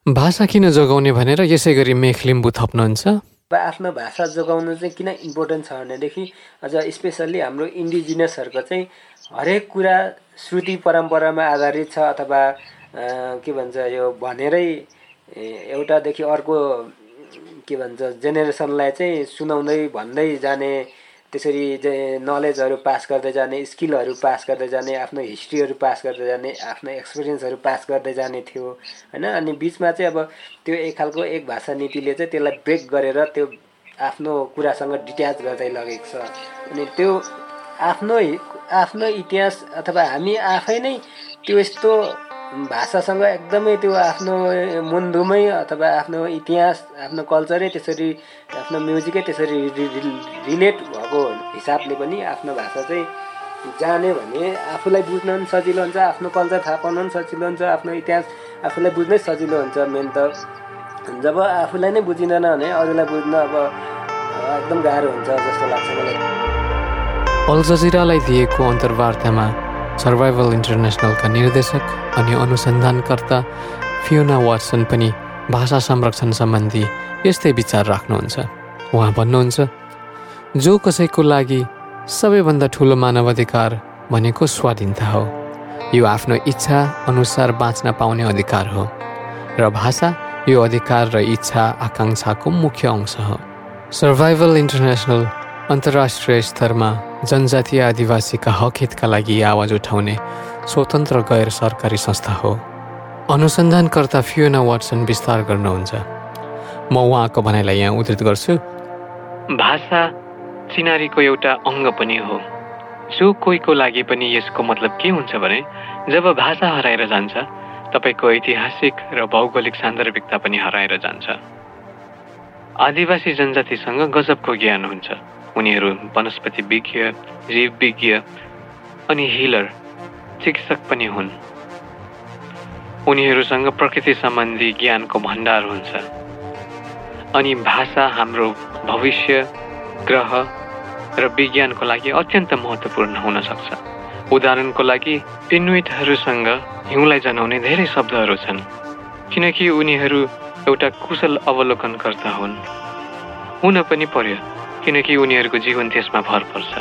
भाषा किन जोगाउने भनेर यसै गरी मेख लिम्बू थप्नुहुन्छ? आफ्नो भाषा जोगाउनु चाहिँ किन इम्पोर्टेन्ट छ भनेदेखि अझ स्पेसल्ली हाम्रो इन्डिजिनियसहरूको चाहिँ हरेक कुरा श्रुति परम्परामा आधारित छ अथवा के भन्छ यो भनेरै एउटादेखि अर्को के भन्छ जेनेरेसनलाई चाहिँ सुनाउँदै भन्दै जाने त्यसरी नलेजहरू पास गर्दै जाने स्किलहरू पास गर्दै जाने आफ्नो हिस्ट्रीहरू पास गर्दै जाने आफ्नो एक्सपिरियन्सहरू पास गर्दै जाने थियो होइन? अनि बिचमा चाहिँ अब त्यो एक खालको एक भाषा नीतिले चाहिँ त्यसलाई ब्रेक गरेर त्यो आफ्नो कुरासँग डिट्याच गर्दै लगेको छ। अनि त्यो आफ्नो आफ्नो इतिहास अथवा हामी आफै नै त्यो यस्तो भाषासँग एकदमै त्यो आफ्नो मुन्दुमै अथवा आफ्नो इतिहास आफ्नो कल्चरै त्यसरी आफ्नो म्युजिकै त्यसरी रिलेट भएको हिसाबले पनि आफ्नो भाषा चाहिँ जाने भने आफूलाई बुझ्न पनि सजिलो हुन्छ आफ्नो कल्चर थाहा पाउन पनि सजिलो हुन्छ आफ्नो इतिहास आफूलाई बुझ्नै सजिलो हुन्छ मेन त। जब आफूलाई नै बुझिँदैन भने अरूलाई बुझ्न अब एकदम गाह्रो हुन्छ जस्तो लाग्छ मलाई। अल जजिरालाई दिएको अन्तर्वार्तामा सर्भाइभल इन्टरनेसनलका निर्देशक अनि अनुसन्धानकर्ता फियोना वाटसन पनि भाषा संरक्षण सम्बन्धी यस्तै विचार राख्नुहुन्छ। उहाँ भन्नुहुन्छ जो कसैको लागि सबैभन्दा ठुलो मानवाधिकार भनेको स्वाधीनता हो यो आफ्नो इच्छा अनुसार बाँच्न पाउने अधिकार हो र भाषा यो अधिकार र इच्छा आकाङ्क्षाको मुख्य अंश हो। सर्भाइभल इन्टरनेसनल अन्तर्राष्ट्रिय स्तरमा जनजातीय आदिवासीका हक हितका लागि आवाज उठाउने स्वतन्त्र गैर सरकारी संस्था हो। अनुसन्धानकर्ता फियोना वाटसन विस्तार गर्नुहुन्छ। म उहाँको भनाइलाई यहाँ उद्धृत गर्छु। भाषा चिनारीको एउटा अङ्ग पनि हो। जो कोहीको लागि पनि यसको मतलब के हुन्छ भने जब भाषा हराएर जान्छ तपाईँको ऐतिहासिक र भौगोलिक सान्दर्भिकता पनि हराएर जान्छ। आदिवासी जनजातिसँग गजबको ज्ञान हुन्छ। उनीहरू वनस्पति विज्ञ जीवविज्ञ अनि हिलर चिकित्सक पनि हुन्। उनीहरूसँग प्रकृति सम्बन्धी ज्ञानको भण्डार हुन्छ। अनि भाषा हाम्रो भविष्य ग्रह र विज्ञानको लागि अत्यन्त महत्त्वपूर्ण हुन सक्छ। उदाहरणको लागि इन्विटहरूसँग हिउँलाई जनाउने धेरै शब्दहरू छन् किनकि उनीहरू एउटा कुशल अवलोकनकर्ता हुन्। हुन पनि पर्यो। किनकि उनीहरूको जीवन त्यसमा भर पर्छ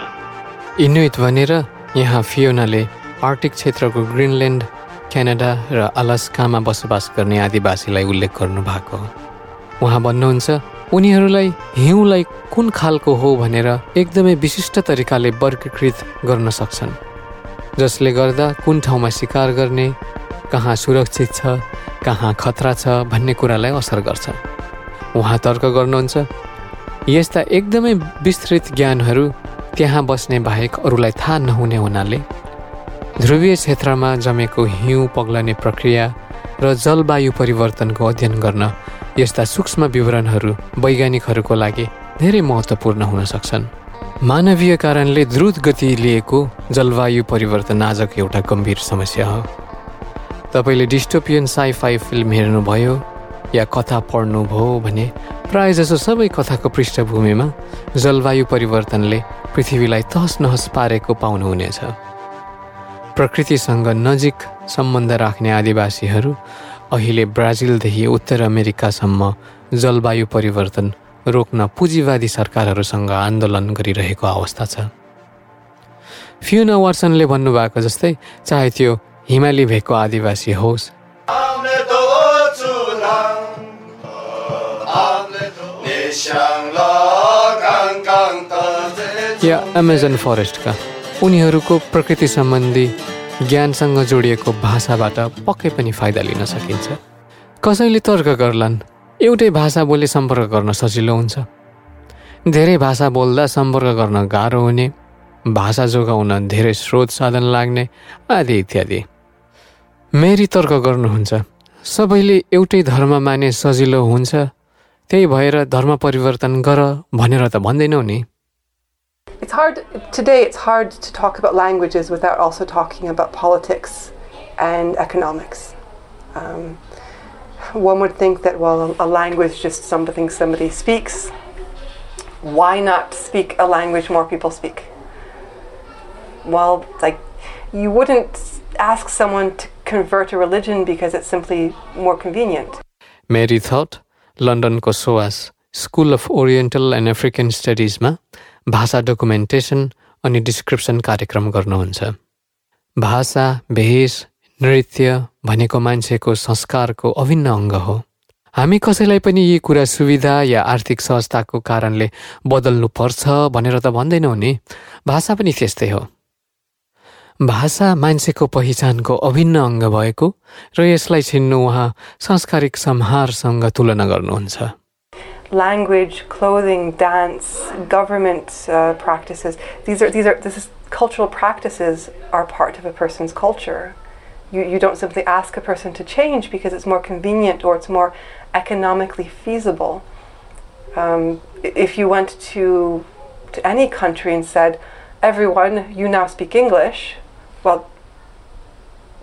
इन्युट भनेर यहाँ फियोनाले आर्टिक क्षेत्रको ग्रिनल्यान्ड क्यानाडा र अलास्कामा बसोबास गर्ने आदिवासीलाई उल्लेख गर्नुभएको हो। उहाँ भन्नुहुन्छ उनीहरूलाई हिउँलाई कुन खालको हो भनेर एकदमै विशिष्ट तरिकाले वर्गीकृत गर्न सक्छन् जसले गर्दा कुन ठाउँमा शिकार गर्ने कहाँ सुरक्षित छ कहाँ खतरा छ भन्ने कुरालाई असर गर्छ। उहाँ तर्क गर्नुहुन्छ यस्ता एकदमै विस्तृत ज्ञानहरू त्यहाँ बस्ने बाहेक अरूलाई थाहा नहुने हुनाले ध्रुवीय क्षेत्रमा जमेको हिउँ पग्लने प्रक्रिया र जलवायु परिवर्तनको अध्ययन गर्न यस्ता सूक्ष्म विवरणहरू वैज्ञानिकहरूको लागि धेरै महत्त्वपूर्ण हुन सक्छन्। मानवीय कारणले द्रुत गति लिएको जलवायु परिवर्तन आजको एउटा गम्भीर समस्या हो। तपाईँले डिस्टोपियन साइफाई फिल्म हेर्नुभयो या कथा पढ्नुभयो भने प्रायःजसो सबै कथाको पृष्ठभूमिमा जलवायु परिवर्तनले पृथ्वीलाई तहस नहस पारेको पाउनुहुनेछ। प्रकृतिसँग नजिक सम्बन्ध राख्ने आदिवासीहरू अहिले ब्राजिलदेखि उत्तर अमेरिकासम्म जलवायु परिवर्तन रोक्न पुँजीवादी सरकारहरूसँग आन्दोलन गरिरहेको अवस्था छ। फ्युना वार्सनले भन्नुभएको जस्तै चाहे त्यो हिमाली भेगको आदिवासी होस्। या एमाजोन फरेस्टका उनीहरूको प्रकृति सम्बन्धी ज्ञानसँग जोडिएको भाषाबाट पक्कै पनि फाइदा लिन सकिन्छ। कसैले तर्क गर्लान् एउटै भाषा बोली सम्पर्क गर्न सजिलो हुन्छ। धेरै भाषा बोल्दा सम्पर्क गर्न गाह्रो हुने भाषा जोगाउन धेरै स्रोत साधन लाग्ने आदि इत्यादि। मेरी तर्क गर्नुहुन्छ। सबैले एउटै धर्म माने सजिलो हुन्छ त्यही भएर धर्म परिवर्तन गर भनेर त भन्दैनौ नि It's hard, today it's hard to talk about languages without also talking about politics and economics. Um, one would think that, well, a language is just something somebody speaks. Why not speak a language more people speak? Well, like, you wouldn't ask someone to convert a religion because it's simply more convenient. Mary thought London SOAS, School of Oriental and African Studiesमा भाषा documentation अनि description कार्यक्रम गर्नुहुन्छ। भाषा भेष नृत्य भनेको मान्छेको संस्कारको अभिन्न अङ्ग हो। हामी कसैलाई पनि यी कुरा सुविधा या आर्थिक सहजताको कारणले बदल्नु पर्छ भनेर त भन्दैनौँ नि। भाषा पनि त्यस्तै हो। भाषा मान्छेको पहिचानको अभिन्न अङ्ग भएको र यसलाई छिन्नु उहाँ सांस्कारिक सम्हारसँग तुलना गर्नुहुन्छ language, clothing, dance, government uh, practices. These are these are this is cultural practices are part of a person's culture. You you don't simply ask a person to change because it's more convenient or it's more economically feasible. Um, if you went to to any country and said, "Everyone, you now speak English," well,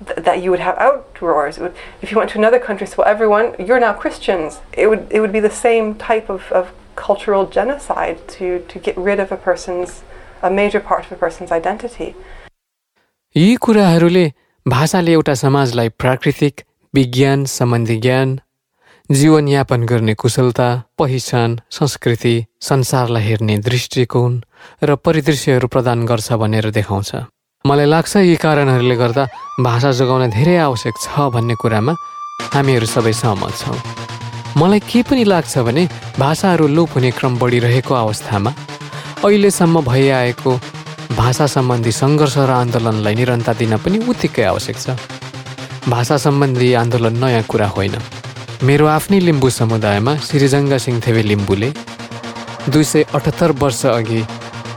th- that you would have outroars. Would, if you went to another country, so everyone, you're now Christians. It would it would be the same type of, of cultural genocide to to get rid of a person's a major part of a person's identity. यी कुराहरूले भाषाले एउटा समाजलाई प्राकृतिक विज्ञान सम्बन्धी ज्ञान जीवनयापन गर्ने कुशलता पहिचान संस्कृति संसारलाई हेर्ने दृष्टिकोण र परिदृश्यहरू प्रदान गर्छ भनेर देखाउँछ मलाई लाग्छ यी कारणहरूले गर्दा भाषा जोगाउन धेरै आवश्यक छ भन्ने कुरामा हामीहरू सबै सहमत छौँ। मलाई के पनि लाग्छ भने भाषाहरू लोप हुने क्रम बढिरहेको अवस्थामा अहिलेसम्म भइआएको भाषा सम्बन्धी सङ्घर्ष र आन्दोलनलाई निरन्तर दिन पनि उत्तिकै आवश्यक छ। भाषा सम्बन्धी आन्दोलन नयाँ कुरा होइन। मेरो आफ्नै लिम्बू समुदायमा श्रीजङ्गा सिंहथेवे लिम्बूले दुई सय अठहत्तर वर्ष अघि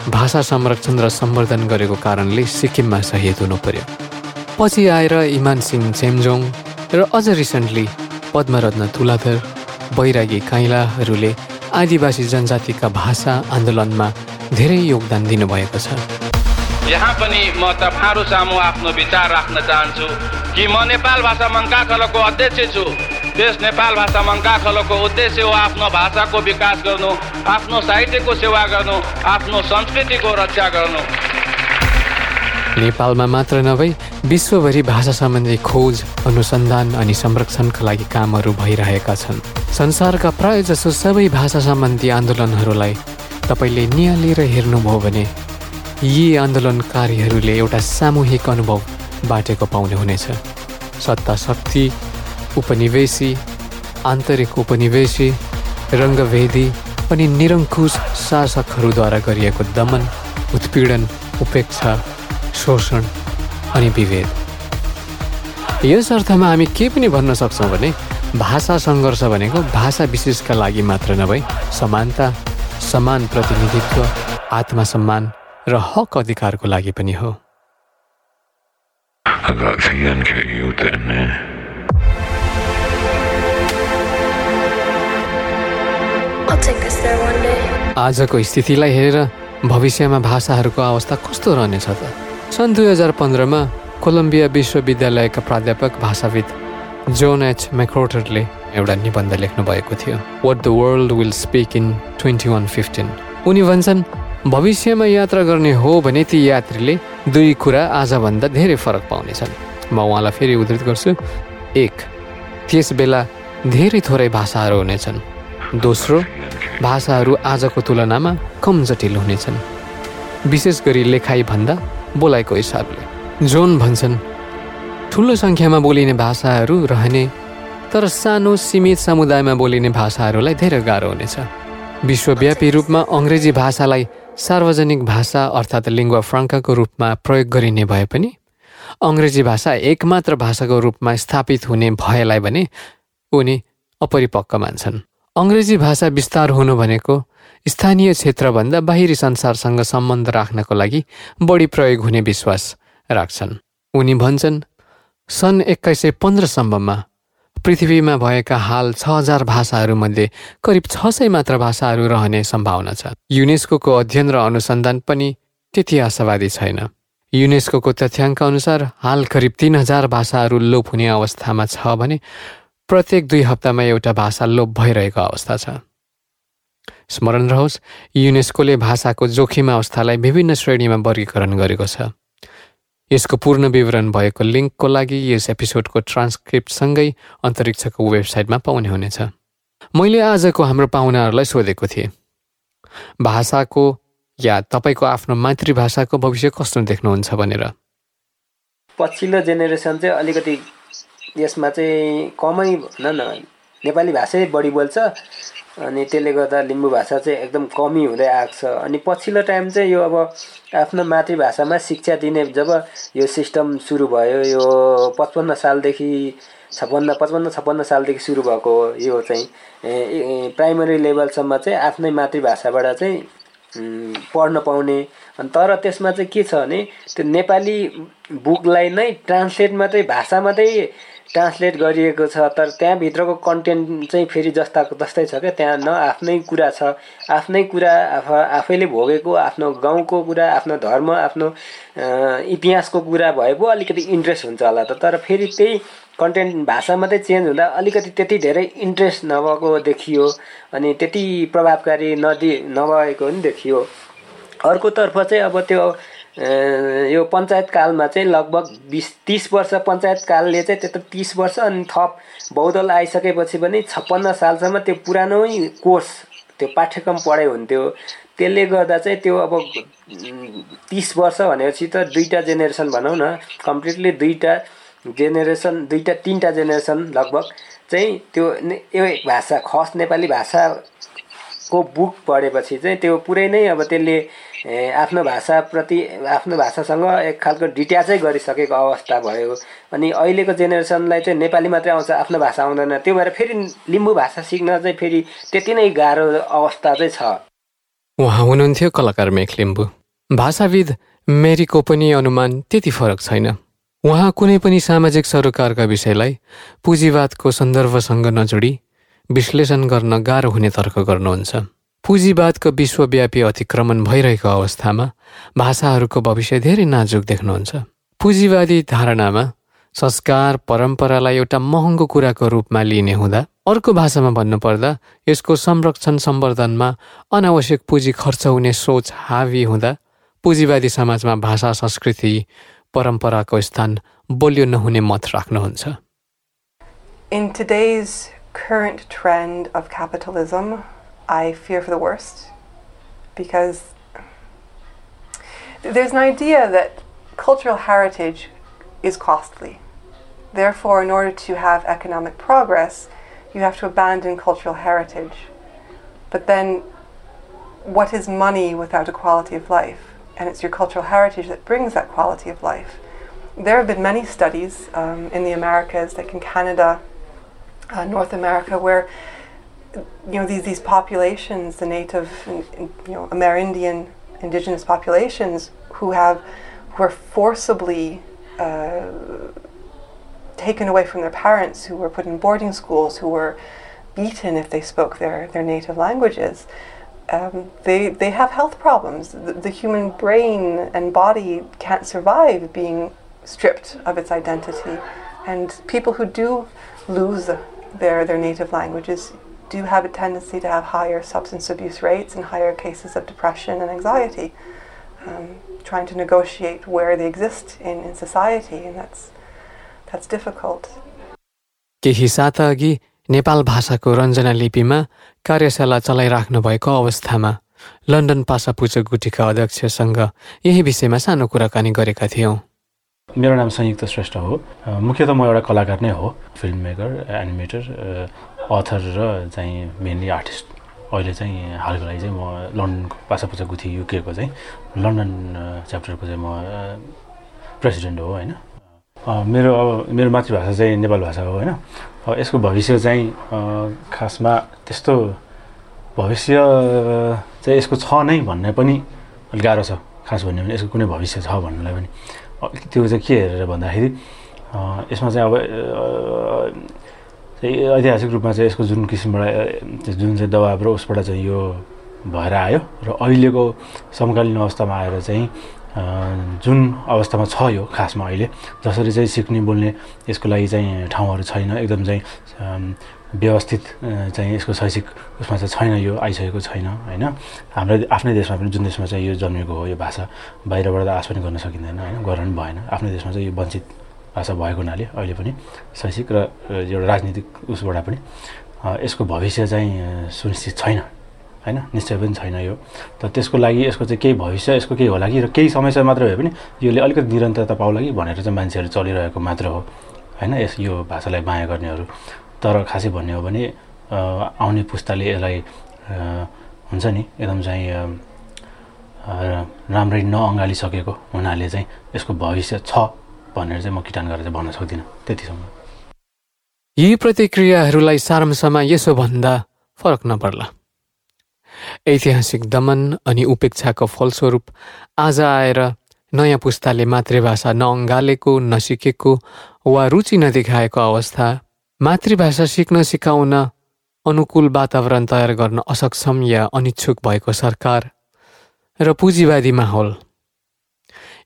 भाषा संरक्षण र सम्वर्धन गरेको कारणले सिक्किममा सहिद हुनु पर्यो। पछि आएर इमान सिंह चेम्जोङ र अझ रिसेन्टली पद्मरत्न तुलाधर बैरागी काइलाहरूले आदिवासी जनजातिका भाषा आन्दोलनमा धेरै योगदान दिनुभएको छ। यहाँ पनि म तपाईँहरू सामु आफ्नो विचार राख्न चाहन्छु कि म नेपाल भाषा मङ्का खलको अध्यक्ष छु। त्यस नेपाल भाषा मङ्का खलोको उद्देश्य हो आफ्नो भाषाको विकास गर्नु आफ्नो साहित्यको सेवा गर्नु आफ्नो संस्कृतिको रक्षा गर्नु। नेपालमा मात्र नभई विश्वभरि भाषा सम्बन्धी खोज अनुसन्धान अनि संरक्षणका लागि कामहरू भइरहेका छन्। संसारका प्राय जसो सबै भाषा सम्बन्धी आन्दोलनहरूलाई तपाईँले निहालेर हेर्नुभयो भने यी आन्दोलनकारीहरूले एउटा सामूहिक अनुभव बाटेको पाउने हुनेछ। सत्ता शक्ति उपनिवेशी आन्तरिक उपनिवेशी रङ्गभेदी अनि निरङ्कुश शासकहरूद्वारा गरिएको दमन उत्पीडन उपेक्षा शोषण अनि विभेद यस अर्थमा हामी के पनि भन्न सक्छौँ भने भाषा सङ्घर्ष भनेको भाषा विशेषका लागि मात्र नभई समानता समान प्रतिनिधित्व आत्मसम्मान र हक अधिकारको लागि पनि हो। आजको स्थितिलाई हेरेर भविष्यमा भाषाहरूको अवस्था कस्तो रहनेछ त? सन् दुई हजार पन्ध्रमा कोलम्बिया विश्वविद्यालयका प्राध्यापक भाषाविद जोन एच मेक्रोटरले एउटा निबन्ध लेख्नु भएको थियो। What the world will speak in twenty one fifteen उनी भन्छन् भविष्यमा यात्रा गर्ने हो भने ती यात्रीले दुई कुरा आजभन्दा धेरै फरक पाउनेछन्। म उहाँलाई फेरि उद्धृत गर्छु। एक त्यस बेला धेरै थोरै भाषाहरू हुनेछन्। दोस्रो भाषाहरू आजको तुलनामा कम जटिल हुनेछन्। विशेष गरी लेखाइभन्दा बोलाइको हिसाबले। जोन भन्छन् ठुलो सङ्ख्यामा बोलिने भाषाहरू रहने तर सानो सीमित समुदायमा बोलिने भाषाहरूलाई धेरै गाह्रो हुनेछ। विश्वव्यापी रूपमा अङ्ग्रेजी भाषालाई सार्वजनिक भाषा अर्थात् लिङ्गवा फ्राङ्काको रूपमा प्रयोग गरिने भए पनि अङ्ग्रेजी भाषा एकमात्र भाषाको रूपमा स्थापित हुने भएलाई भने उनी अपरिपक्व मान्छन्। अङ्ग्रेजी भाषा विस्तार हुनु भनेको स्थानीय क्षेत्रभन्दा बाहिरी संसारसँग सम्बन्ध राख्नको लागि बढी प्रयोग हुने विश्वास राख्छन्। उनी भन्छन् सन् एक्काइस सय पन्ध्रसम्ममा पृथ्वीमा भएका हाल छ हजार भाषाहरूमध्ये करिब छ सय मात्र भाषाहरू रहने सम्भावना छ। युनेस्को अध्ययन र अनुसन्धान पनि त्यति आशावादी छैन। युनेस्को तथ्याङ्क अनुसार हाल करिब तिन हजार भाषाहरू लोप हुने अवस्थामा छ भने प्रत्येक दुई हप्तामा एउटा भाषा लोप भइरहेको अवस्था छ। स्मरण रहोस् युनेस्कोले भाषाको जोखिम अवस्थालाई विभिन्न श्रेणीमा वर्गीकरण गरेको छ। यसको पूर्ण विवरण भएको लिङ्कको लागि यस एपिसोडको ट्रान्सक्रिप्टसँगै अन्तरिक्षको वेबसाइटमा पाउने हुनेछ। मैले आजको हाम्रो पाहुनाहरूलाई सोधेको थिएँ भाषाको या तपाईँको आफ्नो मातृभाषाको भविष्य कस्तो देख्नुहुन्छ भनेर? पछिल्लो जेनेरेसन चाहिँ अलिकति यसमा चाहिँ कमै भन न नेपाली भाषै बढी बोल्छ अनि त्यसले गर्दा लिम्बू भाषा चाहिँ एकदम कमी हुँदै आएको छ। अनि पछिल्लो टाइम चाहिँ यो अब आफ्नो मातृभाषामा शिक्षा दिने जब यो सिस्टम सुरु भयो यो पचपन्न सालदेखि छप्पन्न पचपन्न छप्पन्न सालदेखि सुरु भएको यो चाहिँ। प्राइमरी लेभलसम्म चाहिँ आफ्नै मातृभाषाबाट चाहिँ पढ्न पाउने। अनि तर त्यसमा चाहिँ के छ भने त्यो नेपाली बुकलाई नै ट्रान्सलेट मात्रै भाषा मात्रै ट्रान्सलेट गरिएको छ तर त्यहाँभित्रको कन्टेन्ट चाहिँ फेरि जस्ताको जस्तै छ क्या। त्यहाँ न आफ्नै कुरा छ। आफ्नै कुरा आफ आफैले भोगेको आफ्नो गाउँको कुरा आफ्नो धर्म आफ्नो इतिहासको कुरा भए पो अलिकति इन्ट्रेस्ट हुन्छ होला त। तर फेरि त्यही कन्टेन्ट भाषा मात्रै चेन्ज हुँदा अलिकति त्यति धेरै इन्ट्रेस्ट नभएको देखियो अनि त्यति प्रभावकारी नदि नभएको पनि देखियो। अर्कोतर्फ चाहिँ अब त्यो यो पञ्चायत कालमा चाहिँ लगभग बिस तिस वर्ष पञ्चायत कालले चाहिँ त्यत्रो तिस वर्ष अनि थप बहुदल आइसकेपछि पनि छप्पन्न सालसम्म त्यो पुरानै कोर्स त्यो पाठ्यक्रम पढाइ हुन्थ्यो। त्यसले गर्दा चाहिँ त्यो अब तिस वर्ष भनेपछि त दुईवटा जेनेरेसन भनौँ न कम्प्लिटली दुईवटा जेनेरेसन दुईवटा तिनवटा जेनेरेसन लगभग चाहिँ त्यो यो भाषा खस नेपाली भाषाको बुक पढेपछि चाहिँ त्यो पुरै नै अब त्यसले आफ्नो भाषाप्रति आफ्नो भाषासँग एक खालको डिट्याचै गरिसकेको अवस्था भयो। अनि अहिलेको जेनेरेसनलाई चाहिँ नेपाली मात्रै आउँछ आफ्नो भाषा आउँदैन। त्यो भएर फेरि लिम्बू भाषा सिक्न चाहिँ फेरि त्यति नै गाह्रो अवस्था चाहिँ छ। उहाँ हुनुहुन्थ्यो कलाकार मेख लिम्बू। भाषाविद मेरीको पनि अनुमान त्यति फरक छैन। उहाँ कुनै पनि सामाजिक सरोकारका विषयलाई पुँजीवादको सन्दर्भसँग नजोडी विश्लेषण गर्न गाह्रो हुने तर्क गर्नुहुन्छ। पुँजीवादको विश्वव्यापी अतिक्रमण भइरहेको अवस्थामा भाषाहरूको भविष्य धेरै नाजुक देख्नुहुन्छ। पुँजीवादी धारणामा संस्कार परम्परालाई एउटा महँगो कुराको रूपमा लिने हुँदा अर्को भाषामा भन्नुपर्दा यसको संरक्षण सम्वर्धनमा अनावश्यक पुँजी खर्च हुने सोच हावी हुँदा पुँजीवादी समाजमा भाषा संस्कृति परम्पराको स्थान बलियो नहुने मत राख्नुहुन्छ। In today's current trend of capitalism, I fear for the worst because there's an idea that cultural heritage is costly. Therefore, in order to have economic progress, you have to abandon cultural heritage. But then, what is money without a quality of life? And it's your cultural heritage that brings that quality of life. There have been many studies um, in the Americas, like in Canada, uh, North America, where you know these these populations, the native, you know, Amerindian indigenous populations, who have who are forcibly uh, taken away from their parents, who were put in boarding schools, who were beaten if they spoke their, their native languages. Um, they, they have health problems. The, the, human brain and body can't survive being stripped of its identity. And people who do lose their, their native languages do have a tendency to have higher substance abuse rates and higher cases of depression and anxiety. Um, trying to negotiate where they exist in, in society, and that's that's difficult. केही साता अघि नेपाल भाषाको रञ्जना लिपिमा कार्यशाला चलाइराख्नु भएको अवस्थामा London पासापुचो गुटीका अध्यक्षसँग यही विषयमा सानो कुराकानी गरेका थियौँ मेरो नाम संयुक्त श्रेष्ठ हो मुख्यत म एउटा कलाकार नै हो फिल्म मेकर एनिमेटर अथर र चाहिँ मेनली आर्टिस्ट अहिले चाहिँ हालको लागि चाहिँ म लन्डनको पासापुचा गुथी युकेको चाहिँ। लन्डन च्याप्टरको चाहिँ म प्रेसिडेन्ट हो होइन। मेरो अब मेरो मातृभाषा चाहिँ नेपाली भाषा हो होइन। यसको भविष्य चाहिँ खासमा त्यस्तो भविष्य चाहिँ यसको छ नै भन्ने पनि अलिक गाह्रो छ। खास भन्यो भने यसको कुनै भविष्य छ भन्नुलाई पनि। त्यो चाहिँ के हेरेर भन्दाखेरि यसमा चाहिँ अब चाहिँ ऐतिहासिक रूपमा चाहिँ यसको जुन किसिमबाट जुन चाहिँ दबाब र उसबाट चाहिँ यो भएर आयो र अहिलेको समकालीन अवस्थामा आएर चाहिँ जुन अवस्थामा छ यो खासमा अहिले जसरी चाहिँ सिक्ने बोल्ने यसको लागि चाहिँ ठाउँहरू छैन एकदम चाहिँ व्यवस्थित चाहिँ यसको शैक्षिक उसमा चाहिँ छैन यो आइसकेको छैन होइन? हाम्रो आफ्नै देशमा पनि जुन देशमा चाहिँ यो जन्मेको हो यो भाषा बाहिरबाट त आश पनि गर्न सकिँदैन होइन? गर्न भएन। आफ्नै देशमा चाहिँ यो वञ्चित भाषा भएको हुनाले अहिले पनि शैक्षिक र एउटा राजनीतिक उसबाट पनि यसको भविष्य चाहिँ सुनिश्चित छैन होइन? निश्चय पनि छैन यो। त त्यसको लागि यसको चाहिँ केही भविष्य यसको केही होला कि र केही समस्या मात्र भए पनि यसले अलिकति निरन्तरता पाउला कि भनेर चाहिँ मान्छेहरू चलिरहेको मात्र हो होइन? यस यो भाषालाई माया गर्नेहरू। तर खासै भन्ने हो भने आउने पुस्ताले यसलाई हुन्छ नि एकदम चाहिँ राम्ररी नअँगालिसकेको हुनाले चाहिँ यसको भविष्य छ। भनेर चाहिँ म किटान गरेर भन्न सक्दिनँ त्यतिसम्म। यी प्रतिक्रियाहरूलाई सारांशमा यसो भन्दा फरक नपर्ला। ऐतिहासिक दमन अनि उपेक्षाको फलस्वरूप आज आएर नयाँ पुस्ताले मातृभाषा नअङ्गालेको नसिकेको वा रुचि नदेखाएको अवस्था मातृभाषा सिक्न सिकाउन अनुकूल वातावरण तयार गर्न असक्षम या अनिच्छुक भएको सरकार र पुँजीवादी माहौल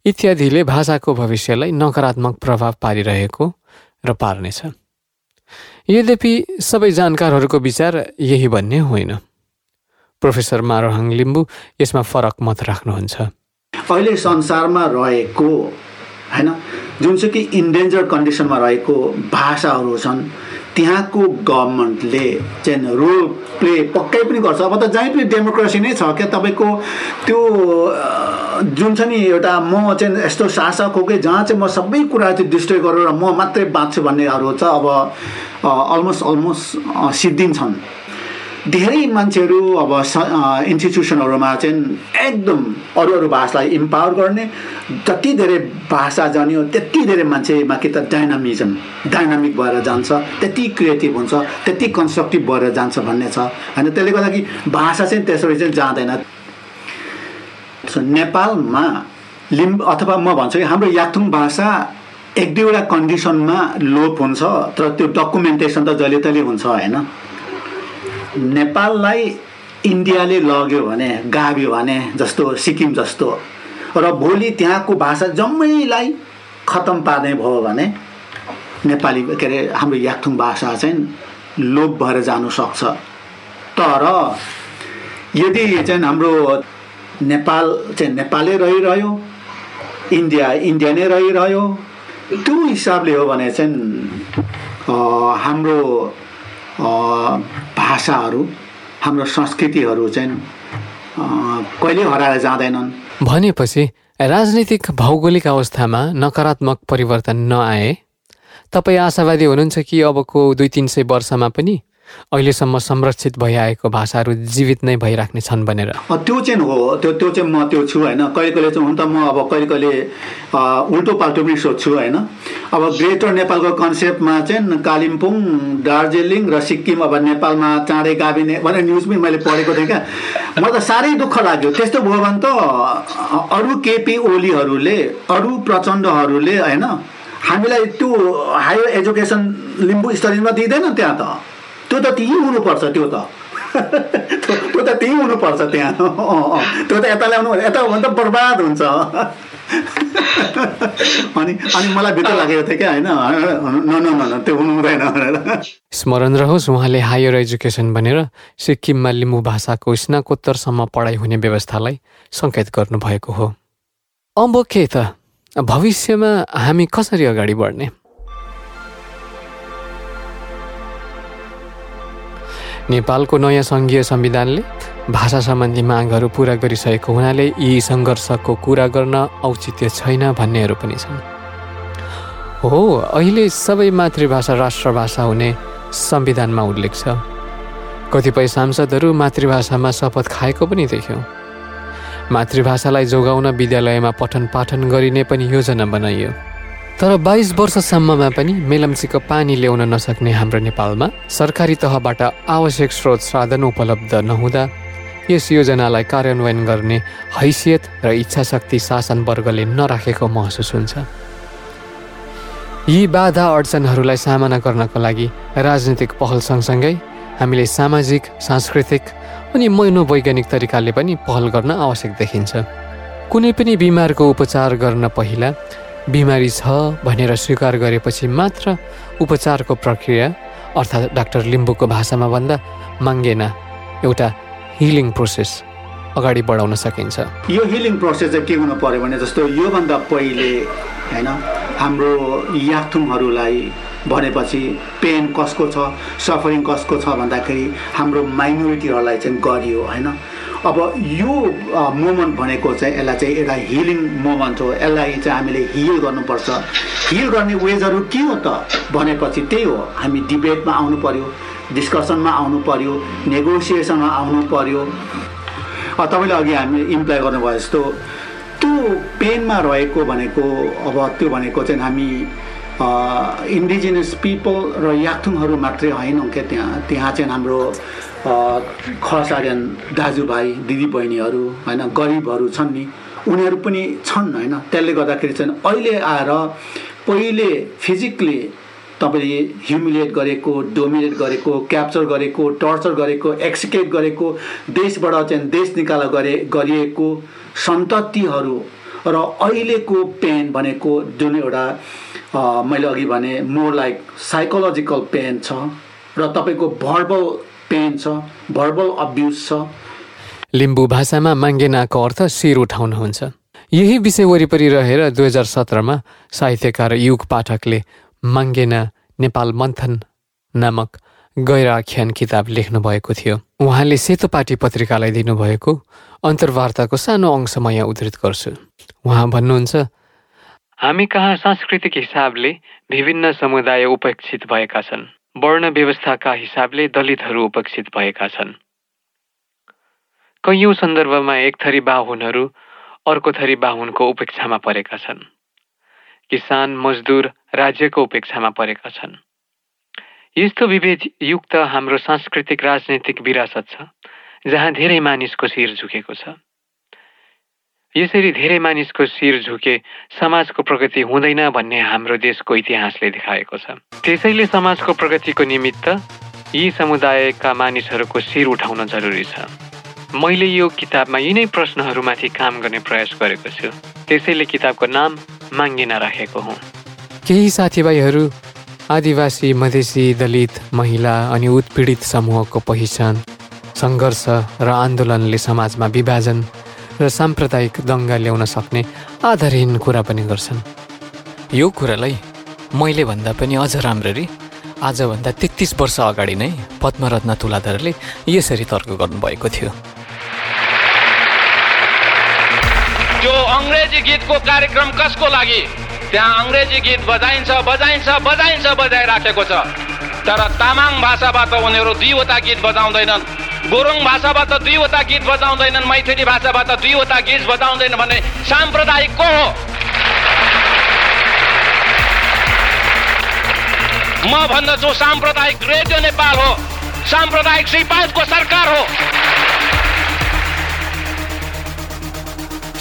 इत्यादिले भाषाको भविष्यलाई नकारात्मक प्रभाव पारिरहेको र पार्नेछ। यद्यपि सबै जानकारहरूको विचार यही भन्ने होइन। प्रोफेसर मारोहाङ लिम्बू यसमा फरक मत राख्नुहुन्छ। अहिले संसारमा रहेको होइन जुनसुकै इन्डेन्जर कन्डिसनमा रहेको भाषाहरू छन् त्यहाँको गभर्मेन्टले चाहिँ रोल प्ले पक्कै पनि गर्छ। अब त जहीँ पनि डेमोक्रेसी नै छ। क्या तपाईँको त्यो जुन छ नि एउटा म चाहिँ यस्तो शासक हो कि जहाँ चाहिँ म सबै कुरा चाहिँ डिस्ट्रोय गरेर म मात्रै बाँच्छु भन्नेहरू छ अब अलमोस्ट अलमोस्ट सिद्धिन्छन्। धेरै मान्छेहरू अब इन्स्टिट्युसनहरूमा चाहिँ एकदम अरू अरू भाषालाई इम्पावर गर्ने। जति धेरै भाषा जान्यो त्यति धेरै मान्छेमा कि त डाइनामिजम डाइनामिक भएर जान्छ त्यति क्रिएटिभ हुन्छ त्यति कन्स्ट्रक्टिभ भएर जान्छ भन्ने छ। होइन त्यसले गर्दा कि भाषा चाहिँ त्यसरी चाहिँ जाँदैन। नेपालमा लिम्ब अथवा म भन्छु कि हाम्रो याक्थुङ भाषा एक दुईवटा कन्डिसनमा लोप हुन्छ तर त्यो डकुमेन्टेसन त जहिले तहिले हुन्छ होइन। नेपाललाई इन्डियाले लग्यो भने गाभ्यो भने जस्तो सिक्किम जस्तो र भोलि त्यहाँको भाषा जम्मैलाई खतम पार्ने भयो भने नेपाली के अरे हाम्रो याक्थुङ भाषा चाहिँ लोप भएर जानु सक्छ। तर यदि चाहिँ हाम्रो नेपाल चाहिँ नेपालै रहिरह्यो इन्डिया इन्डिया नै रहिरह्यो। त्यो हिसाबले हो भने चाहिँ हाम्रो भाषाहरू हाम्रो संस्कृतिहरू चाहिँ कहिले हराएर जाँदैनन्। भनेपछि राजनीतिक भौगोलिक अवस्थामा नकारात्मक परिवर्तन नआए तपाईँ आशावादी हुनुहुन्छ कि अबको दुई तिन सय वर्षमा पनि? अहिलेसम्म संरक्षित भइआएको भाषाहरू जीवित नै भइराख्ने छन् भनेर। त्यो चाहिँ हो त्यो त्यो चाहिँ म त्यो छु होइन। कहिले कहिले चाहिँ हुन त म अब कहिले कहिले उल्टो पाल्टो पनि सोध्छु होइन। अब ग्रेटर नेपालको कन्सेप्टमा चाहिँ कालिम्पोङ दार्जिलिङ र सिक्किम अब नेपालमा चाँडै गाभिने भनेर न्युज पनि मैले पढेको थिएँ क्या। मलाई त साह्रै दुःख लाग्यो। त्यस्तो भयो भने त अरू केपी ओलीहरूले अरू प्रचण्डहरूले होइन हामीलाई त्यो हायर एजुकेसन लिम्बू स्टडिजमा दिँदैन त्यहाँ त। त्यो त त्यहीँ हुनुपर्छ त्यो त। त्यो त त्यहीँ हुनुपर्छ त्यहाँ। त्यो त यता ल्याउनु यता हो भने त बर्बाद हुन्छ। अनि अनि मलाई भित्र लागेको थियो क्या होइन? न न न त्यो हुनु हुँदैन भनेर। स्मरण रहोस् उहाँले हायर एजुकेसन भनेर सिक्किममा लिम्बू भाषाको स्नाकोत्तरसम्म पढाइ हुने व्यवस्थालाई सङ्केत गर्नुभएको हो। अब के त? भविष्यमा हामी कसरी अगाडि बढ्ने? नेपालको नयाँ सङ्घीय संविधानले भाषा सम्बन्धी मागहरू पुरा गरिसकेको हुनाले यी सङ्घर्षको कुरा गर्न औचित्य छैन भन्नेहरू पनि छन्। हो अहिले सबै मातृभाषा राष्ट्रभाषा हुने संविधानमा उल्लेख छ। कतिपय सांसदहरू मातृभाषामा शपथ खाएको पनि देख्यौँ। मातृभाषालाई जोगाउन विद्यालयमा पठन पाठन गरिने पनि योजना बनाइयो। तर बाइस वर्षसम्ममा पनि मेलम्चीको पानी ल्याउन नसक्ने हाम्रो नेपालमा सरकारी तहबाट आवश्यक स्रोत साधन उपलब्ध नहुँदा यस योजनालाई कार्यान्वयन गर्ने हैसियत र इच्छाशक्ति शासन वर्गले नराखेको महसुस हुन्छ। यी बाधा अडचनहरूलाई सामना गर्नको लागि राजनीतिक पहल सँगसँगै हामीले सामाजिक सांस्कृतिक अनि मनोवैज्ञानिक तरिकाले पनि पहल गर्न आवश्यक देखिन्छ। कुनै पनि बिमारको उपचार गर्न पहिला बिमारी छ भनेर स्वीकार गरेपछि मात्र उपचारको प्रक्रिया अर्थात् डाक्टर लिम्बूको भाषामा भन्दा माङ्गेना एउटा हिलिङ प्रोसेस अगाडि बढाउन सकिन्छ। यो हिलिङ प्रोसेस चाहिँ के हुनु पर्यो भने जस्तो योभन्दा पहिले होइन हाम्रो याथुङहरूलाई भनेपछि पेन कसको छ सफरिङ कसको छ भन्दाखेरि हाम्रो माइनोरिटीहरूलाई चाहिँ गरियो होइन। अब यो मोमेन्ट भनेको चाहिँ यसलाई चाहिँ एउटा हिलिङ मोमेन्ट हो। यसलाई चाहिँ हामीले हिल गर्नुपर्छ। हिल गर्ने वेजहरू के हो त? भनेपछि त्यही हो। हामी डिबेटमा आउनु पर्यो डिस्कसनमा आउनु पर्यो नेगोसिएसनमा आउनु पर्यो। तपाईँले अघि हामी इम्प्लोय गर्नुभयो जस्तो त्यो पेनमा रहेको भनेको अब त्यो भनेको चाहिँ हामी इन्डिजिनियस पिपल र याक्थुङहरू मात्रै होइनौँ क्या त्यहाँ? त्यहाँ चाहिँ हाम्रो खसारियन दाजुभाइ दिदीबहिनीहरू होइन गरिबहरू छन् नि उनीहरू पनि छन् होइन। त्यसले गर्दाखेरि चाहिँ अहिले आएर पहिले फिजिकली तपाईँले ह्युमिलिएट गरेको डोमिनेट गरेको क्याप्चर गरेको टर्चर गरेको एक्सिकेट गरेको देशबाट चाहिँ देश निकाला गरे गरिएको सन्ततिहरू र अहिलेको पेन भनेको जुन एउटा मैले अघि भने मोर लाइक साइकोलोजिकल पेन छ। र तपाईँको भर्बल पेन छ भर्बल अब्युज छ। लिम्बू भाषामा माङ्गेनाको अर्थ शिर उठाउनु हुन्छ यही विषय वरिपरि रहेर दुई हजार सत्रमा साहित्यकार युग पाठकले माङ्गेना नेपाल मन्थन नामक गैर आख्यान किताब लेख्नुभएको थियो। उहाँले सेतो पार्टी पत्रिकालाई दिनुभएको अन्तर्वार्ताको सानो अंश म यहाँ उद्धृत गर्छु। उहाँ भन्नुहुन्छ हामी कहाँ सांस्कृतिक हिसाबले विभिन्न समुदाय उपेक्षित भएका छन्। वर्ण व्यवस्थाका हिसाबले दलितहरू उपेक्षित भएका छन्। कैयौँ सन्दर्भमा एक थरी बाहुनहरू अर्को थरी बाहुनको उपेक्षामा परेका छन्। किसान मजदुर राज्यको उपेक्षामा परेका छन्। यस्तो विभेद युक्त हाम्रो सांस्कृतिक राजनैतिक विरासत छ जहाँ धेरै मानिसको शिर झुकेको छ। यसरी धेरै मानिसको शिर झुके समाजको प्रगति हुँदैन भन्ने हाम्रो देशको इतिहासले देखाएको छ। त्यसैले समाजको प्रगतिको निमित्त यी समुदायका मानिसहरूको शिर उठाउन जरुरी छ। मैले यो किताबमा यिनै प्रश्नहरूमाथि काम गर्ने प्रयास गरेको छु। त्यसैले किताबको नाम माङ्गिना राखेको हुँ। केही साथीभाइहरू आदिवासी मधेसी दलित महिला अनि उत्पीडित समूहको पहिचान सङ्घर्ष र आन्दोलनले समाजमा विभाजन र साम्प्रदायिक दङ्गा ल्याउन सक्ने आधारहीन कुरा पनि गर्छन्। यो कुरालाई मैले भन्दा पनि अझ राम्ररी आजभन्दा तेत्तिस वर्ष अगाडि नै पद्मरत्न तुलाधरले यसरी तर्क गर्नुभएको थियो। त्यो अङ्ग्रेजी गीतको कार्यक्रम कसको लागि? त्यहाँ अङ्ग्रेजी गीत बजाइन्छ बजाइन्छ बजाइन्छ बजाइराखेको छ। तर तामाङ भाषाबाट उनीहरू दुईवटा गीत बजाउँदैनन्। गुरुङ भाषाबाट दुईवटा गीत बजाउँदैनन् मैथिली भाषाबाट दुईवटा गीत बजाउँदैन भने साम्प्रदायिक को हो? म भन्दछु साम्प्रदायिक रेडियो नेपाल हो साम्प्रदायिक श्री सरकार हो।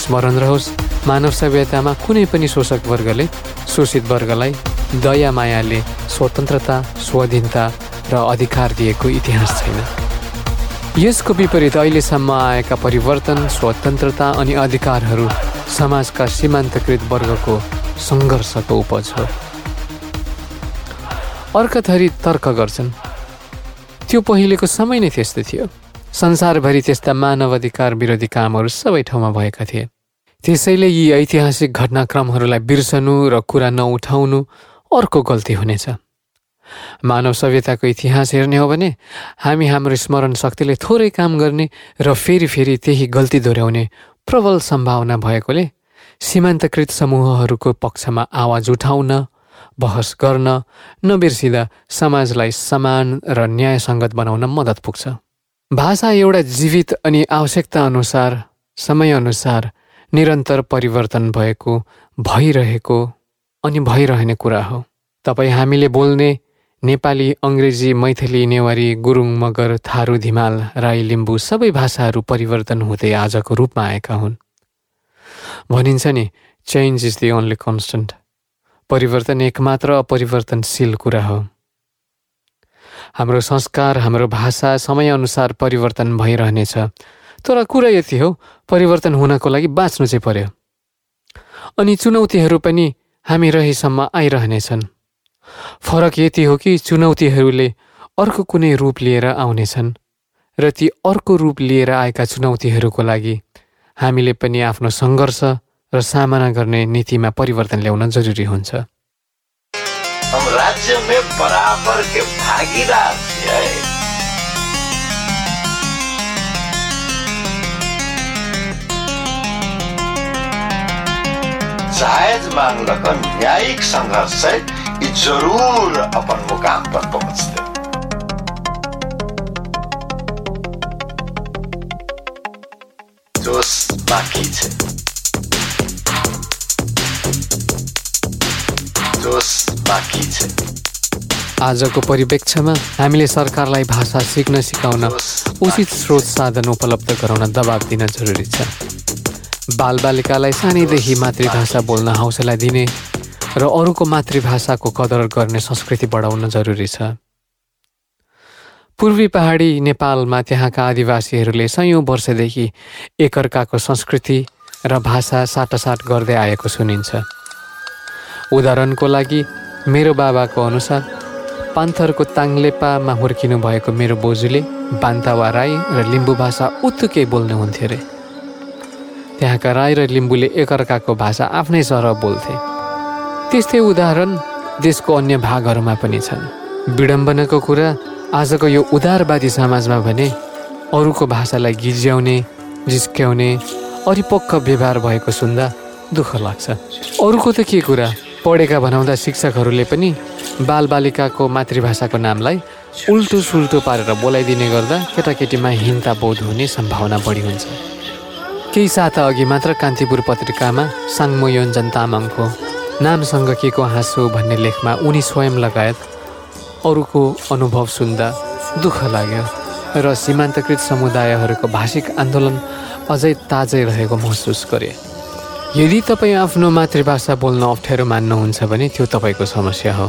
स्मरण रहोस् मानव सभ्यतामा कुनै पनि शोषक वर्गले शोषित वर्गलाई दया मायाले स्वतन्त्रता स्वाधीनता र अधिकार दिएको इतिहास छैन। यसको विपरीत अहिलेसम्म आएका परिवर्तन स्वतन्त्रता अनि अधिकारहरू समाजका सीमान्तकृत वर्गको सङ्घर्षको उपज हो। अर्का थरी तर्क गर्छन्। त्यो पहिलेको समय नै त्यस्तो थियो। संसारभरि त्यस्ता मानव अधिकार विरोधी कामहरू सबै ठाउँमा भएका थिए। त्यसैले यी ऐतिहासिक घटनाक्रमहरूलाई बिर्सनु र कुरा नउठाउनु अर्को गल्ती हुनेछ। मानव सभ्यताको इतिहास हेर्ने हो भने हामी हाम्रो स्मरण शक्तिले थोरै काम गर्ने र फेरि फेरि त्यही गल्ती दोहोऱ्याउने प्रबल सम्भावना भएकोले सीमान्तकृत समूहहरूको पक्षमा आवाज उठाउन बहस गर्न नबिर्सिँदा समाजलाई समान र न्यायसङ्गत बनाउन मद्दत पुग्छ। भाषा एउटा जीवित अनि आवश्यकता अनुसार समयअनुसार निरन्तर परिवर्तन भएको भइरहेको अनि भइरहने कुरा हो। तपाईँ हामीले बोल्ने नेपाली अङ्ग्रेजी मैथिली नेवारी गुरुङ मगर थारू धिमाल राई लिम्बू सबै भाषाहरू परिवर्तन हुँदै आजको रूपमा आएका हुन्। भनिन्छ नि change is the only constant परिवर्तन एकमात्र अपरिवर्तनशील कुरा हो। हाम्रो संस्कार हाम्रो भाषा समयअनुसार परिवर्तन भइरहनेछ। तर कुरा यति हो परिवर्तन हुनको लागि बाँच्नु चाहिँ पर्यो। अनि चुनौतीहरू पनि हामी रहेसम्म आइरहनेछन्। फरक यति हो कि चुनौतीहरूले अर्को कुनै रूप लिएर आउनेछन् र ती अर्को रूप लिएर आएका चुनौतीहरूको लागि हामीले पनि आफ्नो सङ्घर्ष र सामना गर्ने नीतिमा परिवर्तन ल्याउन जरुरी हुन्छ। रकम न्यायिक संघर्ष जरूर अपन मुकाम पर पहुंचते जोश बाँकी छ जोश बाँकी छ आजको परिप्रेक्ष्यमा हामीले सरकारलाई भाषा सिक्न सिकाउन उचित स्रोत साधन उपलब्ध गराउन दबाब दिन जरुरी छ। बालबालिकालाई सानैदेखि मातृभाषा बोल्न हौसला दिने र अरूको मातृभाषाको कदर गर्ने संस्कृति बढाउन जरुरी छ। पूर्वी पहाडी नेपालमा त्यहाँका आदिवासीहरूले सयौँ वर्षदेखि एकअर्काको संस्कृति र भाषा साटासाट गर्दै आएको सुनिन्छ। उदाहरणको लागि मेरो बाबाको अनुसार पान्थरको ताङलेपामा हुर्किनु भएको मेरो बोजूले बान्तावा राई र लिम्बू भाषा उत्तुकै बोल्नुहुन्थ्यो अरे त्यहाँका राई र लिम्बूले एकअर्काको भाषा आफ्नै सरह बोल्थे। त्यस्तै उदाहरण देशको अन्य भागहरूमा पनि छन्। विडम्बनाको कुरा आजको यो उदारवादी समाजमा भने अरूको भाषालाई गिज्याउने जिस्क्याउने अरिपक्क व्यवहार भएको सुन्दा दुःख लाग्छ। अरूको त के कुरा? पढेका भनाउँदा शिक्षकहरूले पनि बालबालिकाको मातृभाषाको नामलाई उल्टो सुल्टो पारेर बोलाइदिने गर्दा केटाकेटीमा हिंता बोध हुने सम्भावना बढी हुन्छ। केही साता अघि मात्र कान्तिपुर पत्रिकामा साङ्मो योन्जन तामाङको नामसँग के को हाँसो भन्ने लेखमा उनी स्वयं लगायत अरूको अनुभव सुन्दा दुःख लाग्यो र सीमान्तकृत समुदायहरूको भाषिक आन्दोलन अझै ताजै रहेको महसुस गरे। यदि तपाईँ आफ्नो मातृभाषा बोल्न अप्ठ्यारो मान्नुहुन्छ भने त्यो तपाईँको समस्या हो।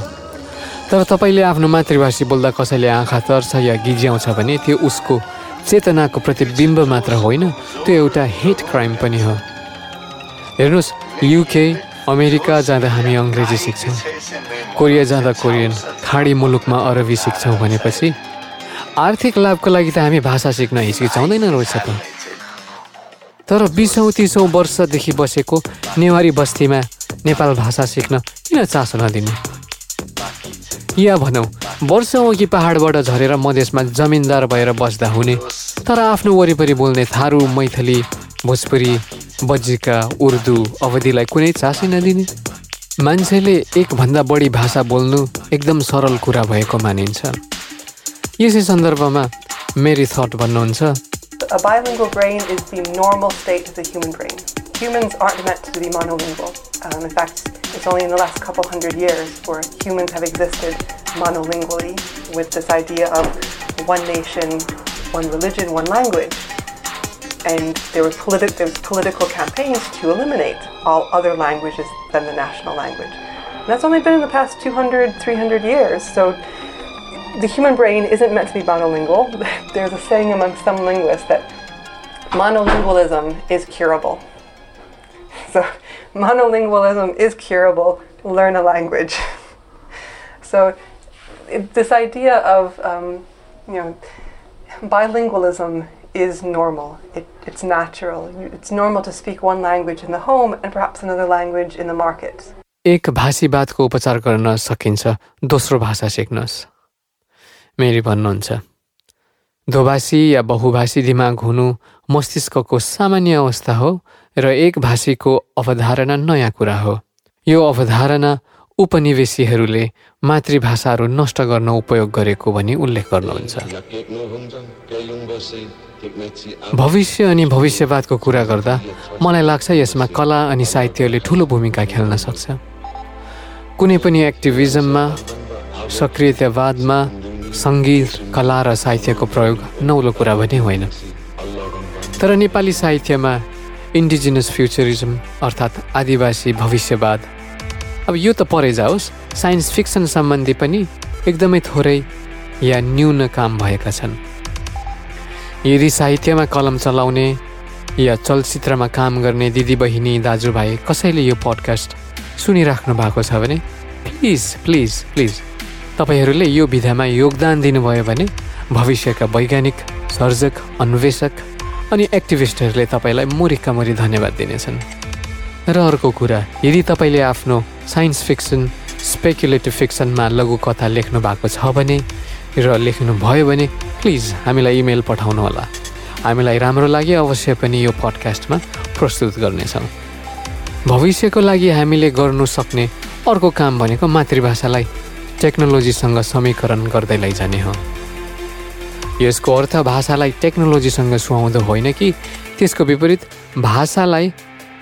तर तपाईँले आफ्नो मातृभाषी बोल्दा कसैले आँखा तर्छ या गिज्याउँछ भने त्यो उसको चेतनाको प्रतिबिम्ब मात्र होइन त्यो एउटा हेट क्राइम पनि हो। हेर्नुहोस् युके अमेरिका जाँदा हामी अङ्ग्रेजी सिक्छौँ कोरिया जाँदा कोरियन खाडी मुलुकमा अरबी सिक्छौँ भनेपछि आर्थिक लाभको लागि त हामी भाषा सिक्न हिचकिचाउँदैन रहेछ त। तर बिसौँ तिसौँ वर्षदेखि बसेको नेवारी बस्तीमा नेपाल भाषा सिक्न किन चासो नदिने? या भनौँ वर्षौँ अघि पहाडबाट झरेर मधेसमा जमिनदार भएर बस्दा हुने तर आफ्नो वरिपरि बोल्ने थारू मैथली भोजपुरी बज्जिका उर्दू अवधिलाई कुनै चासै नदिने। मान्छेले एकभन्दा बढी भाषा बोल्नु एकदम सरल कुरा भएको मानिन्छ। यसै सन्दर्भमा मेरी थट भन्नुहुन्छ Humans aren't meant to be monolingual. Um, in fact, it's only in the last couple hundred years where humans have existed monolingually with this idea of one nation, one religion, one language. And there, was politi- there was political campaigns to eliminate all other languages than the national language. And that's only been in the past 200, 300 years. So the human brain isn't meant to be monolingual. There's a saying among some linguists that monolingualism is curable. So monolingualism is curable. Learn a language. so it, this idea of um, you know bilingualism is normal. It, it's natural. It's normal to speak one language in the home and perhaps another language in the market. एक भाषीवादको उपचार गर्न सकिन्छ दोस्रो भाषा सिक्नुहोस् मेरी भन्नुहुन्छ दोभाषी या बहुभाषी दिमाग हुनु मस्तिष्कको सामान्य अवस्था हो र एक भाषीको अवधारणा नयाँ कुरा हो। यो अवधारणा उपनिवेशीहरूले मातृभाषाहरू नष्ट गर्न उपयोग गरेको भनी उल्लेख गर्नुहुन्छ। भविष्य अनि भविष्यवादको कुरा गर्दा मलाई लाग्छ यसमा कला अनि साहित्यले ठुलो भूमिका खेल्न सक्छ। कुनै पनि एक्टिभिजममा सक्रियतावादमा सङ्गीत कला र साहित्यको प्रयोग नौलो कुरा भने होइन। तर नेपाली साहित्यमा इन्डिजिनस फ्युचरिजम अर्थात् आदिवासी भविष्यवाद। अब यो त परै जाओस् साइन्स फिक्सन सम्बन्धी पनि एकदमै थोरै या न्यून काम भएका छन्। यदि साहित्यमा कलम चलाउने या चलचित्रमा काम गर्ने दिदीबहिनी दाजुभाइ कसैले यो पडकास्ट सुनिराख्नु भएको छ भने प्लिज प्लिज प्लिज तपाईँहरूले यो विधामा योगदान दिनुभयो भने भविष्यका वैज्ञानिक सर्जक अन्वेषक अनि एक्टिभिस्टहरूले तपाईँलाई मुरिका मुरी धन्यवाद दिनेछन्। र अर्को कुरा यदि तपाईँले आफ्नो साइन्स फिक्सन स्पेकुलेटिभ फिक्सनमा लघु कथा लेख्नु भएको छ भने र लेख्नुभयो भने प्लिज हामीलाई इमेल पठाउनुहोला। हामीलाई राम्रो लागि अवश्य पनि यो पडकास्टमा प्रस्तुत गर्नेछौँ। भविष्यको लागि हामीले गर्नु सक्ने अर्को काम भनेको मातृभाषालाई टेक्नोलोजीसँग समीकरण गर्दै लैजाने हो। यसको अर्थ भाषालाई टेक्नोलोजीसँग सुहाउँदो होइन कि? त्यसको विपरीत भाषालाई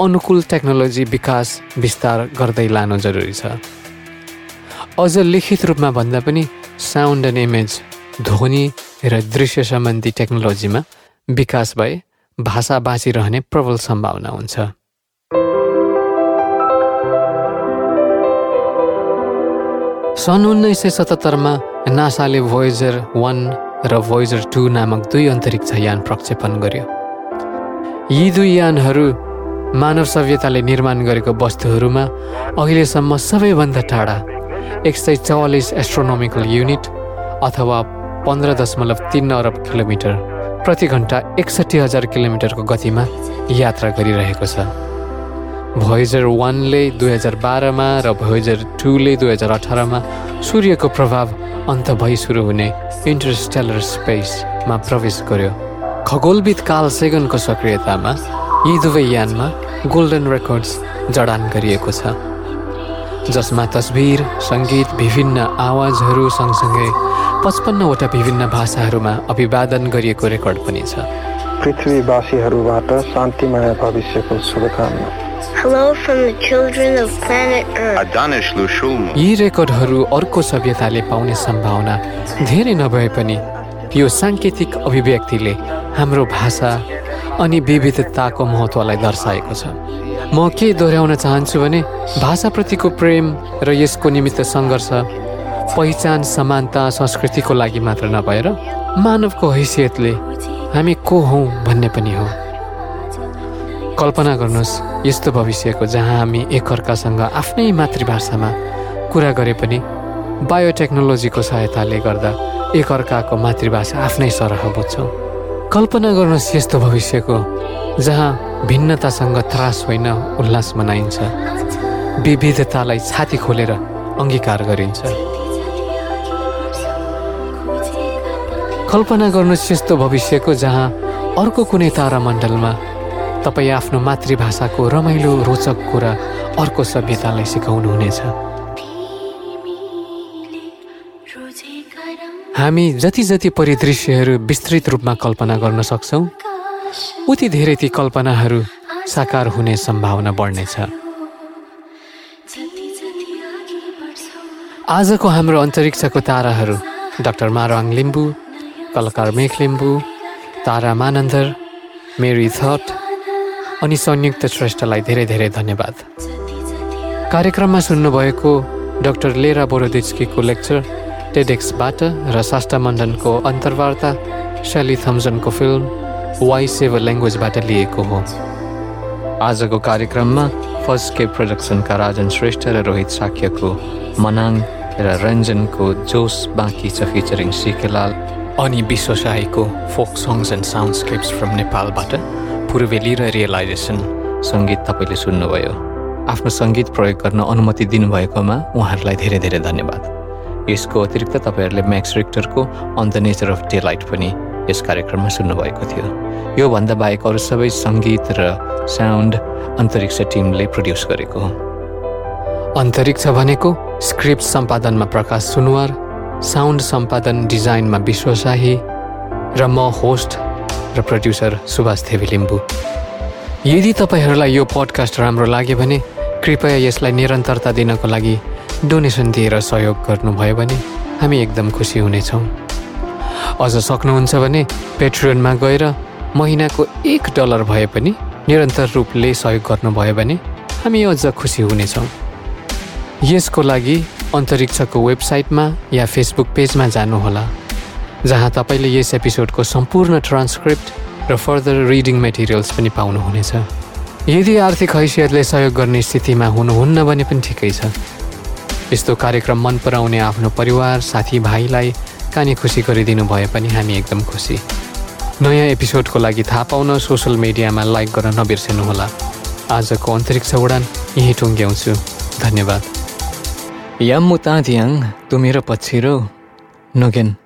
अनुकूल टेक्नोलोजी विकास विस्तार गर्दै लानु जरुरी छ। अझ लिखित रूपमा भन्दा पनि साउन्ड एन्ड इमेज ध्वनि र दृश्य सम्बन्धी टेक्नोलोजीमा विकास भए भाषा बाँचिरहने प्रबल सम्भावना हुन्छ। सन् उन्नाइस सय सतहत्तरमा नासाले भोइजर वान र भोइजर टू नामक दुई अन्तरिक्ष यान प्रक्षेपण गर्यो। यी दुई यानहरू मानव सभ्यताले निर्माण गरेको वस्तुहरूमा अहिलेसम्म सबैभन्दा टाढा एक सय चौवालिस एस्ट्रोनोमिकल युनिट अथवा पन्ध्र दशमलव तिन अरब किलोमिटर प्रति घन्टा एकसट्ठी हजार किलोमिटरको गतिमा यात्रा गरिरहेको छ। भोइजर वानले दुई हजार बाह्रमा र भोइजर टूले दुई हजार अठारमा सूर्यको प्रभाव अन्त भई सुरु हुने इन्टरस्टेलर स्पेसमा प्रवेश गर्यो। खगोलविद काल सेगनको सक्रियतामा यी दुवै यानमा गोल्डन रेकर्ड्स जडान गरिएको छ। जसमा तस्बिर सङ्गीत विभिन्न आवाजहरू सँगसँगै पचपन्नवटा विभिन्न भाषाहरूमा अभिवादन गरिएको रेकर्ड पनि छ। पृथ्वीवासीहरूबाट शान्तिमय भविष्यको शुभकामना। Hello from the children of planet Earth. यी रेकर्डहरू अर्को सभ्यताले पाउने सम्भावना धेरै नभए पनि यो साङ्केतिक अभिव्यक्तिले हाम्रो भाषा अनि विविधताको महत्त्वलाई दर्शाएको छ। म के दोहोऱ्याउन चाहन्छु भने भाषाप्रतिको प्रेम र यसको निमित्त सङ्घर्ष पहिचान समानता संस्कृतिको लागि मात्र नभएर मानवको हैसियतले हामी को हौँ भन्ने पनि हो। कल्पना गर्नुहोस् यस्तो भविष्यको जहाँ हामी एकअर्कासँग आफ्नै मातृभाषामा कुरा गरे पनि बायोटेक्नोलोजीको सहायताले गर्दा एकअर्काको मातृभाषा आफ्नै सरह बुझ्छौँ। कल्पना गर्नुहोस् यस्तो भविष्यको जहाँ भिन्नतासँग त्रास होइन उल्लास मनाइन्छ विविधतालाई छाती खोलेर अङ्गीकार गरिन्छ। कल्पना गर्नुहोस् यस्तो भविष्यको जहाँ अर्को कुनै तारामण्डलमा तपाईँ आफ्नो मातृभाषाको रमाइलो रोचक कुरा अर्को सभ्यतालाई सिकाउनुहुनेछ। हामी जति जति परिदृश्यहरू विस्तृत रूपमा कल्पना गर्न सक्छौँ उति धेरै ती कल्पनाहरू साकार हुने सम्भावना बढ्नेछ। आजको हाम्रो अन्तरिक्षको ताराहरू डाक्टर मारवाङ लिम्बू कलाकार मेघ लिम्बू तारा मानन्दर मेरी थट अनि संयुक्त श्रेष्ठलाई धेरै धेरै धन्यवाद। कार्यक्रममा सुन्नुभएको डाक्टर लेरा बोरोदिस्कीको लेक्चर टेडेक्सबाट र साष्टा मण्डनको अन्तर्वार्ता शैली थम्जनको फिल्म वाइ सेभ ल्याङ्ग्वेजबाट लिएको हो। आजको कार्यक्रममा फर्स्ट के प्रोडक्सनका राजन श्रेष्ठ र रोहित साक्यको मनाङ र रञ्जनको जोस बाँकी छ फिचरिङ सिकेलाल अनि विश्वसाहीको folk songs and soundscapes from नेपालबाट। पूर्वेली र रियलाइजेसन सङ्गीत तपाईँले सुन्नुभयो। आफ्नो सङ्गीत प्रयोग गर्न अनुमति दिनुभएकोमा उहाँहरूलाई धेरै धेरै धन्यवाद। यसको अतिरिक्त तपाईँहरूले Max रिक्टरको on the nature of daylight पनि यस कार्यक्रममा सुन्नुभएको थियो। योभन्दा बाहेक अरू सबै सङ्गीत र साउन्ड अन्तरिक्ष टिमले प्रड्युस गरेको अन्तरिक्ष भनेको स्क्रिप्ट सम्पादनमा प्रकाश सुनवार साउन्ड सम्पादन डिजाइनमा विश्वशाही र म होस्ट र प्रड्युसर सुभाष देवी लिम्बू। यदि तपाईँहरूलाई यो पडकास्ट राम्रो लाग्यो भने कृपया यसलाई निरन्तरता दिनको लागि डोनेसन दिएर सहयोग गर्नुभयो भने हामी एकदम खुसी हुनेछौँ। अझ सक्नुहुन्छ भने पेट्रोनमा गएर महिनाको एक डलर भए पनि निरन्तर रूपले सहयोग गर्नुभयो भने हामी अझ खुसी हुनेछौँ। यसको लागि अन्तरिक्षको वेबसाइटमा या फेसबुक पेजमा जानुहोला। जहाँ तपाईँले यस एपिसोडको सम्पूर्ण ट्रान्सक्रिप्ट र फर्दर रिडिङ मेटेरियल्स पनि पाउनुहुनेछ। यदि आर्थिक हैसियतले सहयोग गर्ने स्थितिमा हुनुहुन्न भने पनि ठिकै छ। यस्तो कार्यक्रम मन पराउने आफ्नो परिवार साथीभाइलाई कानी खुसी गरिदिनु भए पनि हामी एकदम खुसी। नयाँ एपिसोडको लागि थाहा पाउन सोसियल मिडियामा लाइक गर्न नबिर्सनुहोला। आजको अन्तरिक्ष उडान यहीँ टुङ्ग्याउँछु। धन्यवाद। याम मुतादियाङ तुमेर पछिरो। नोगेन।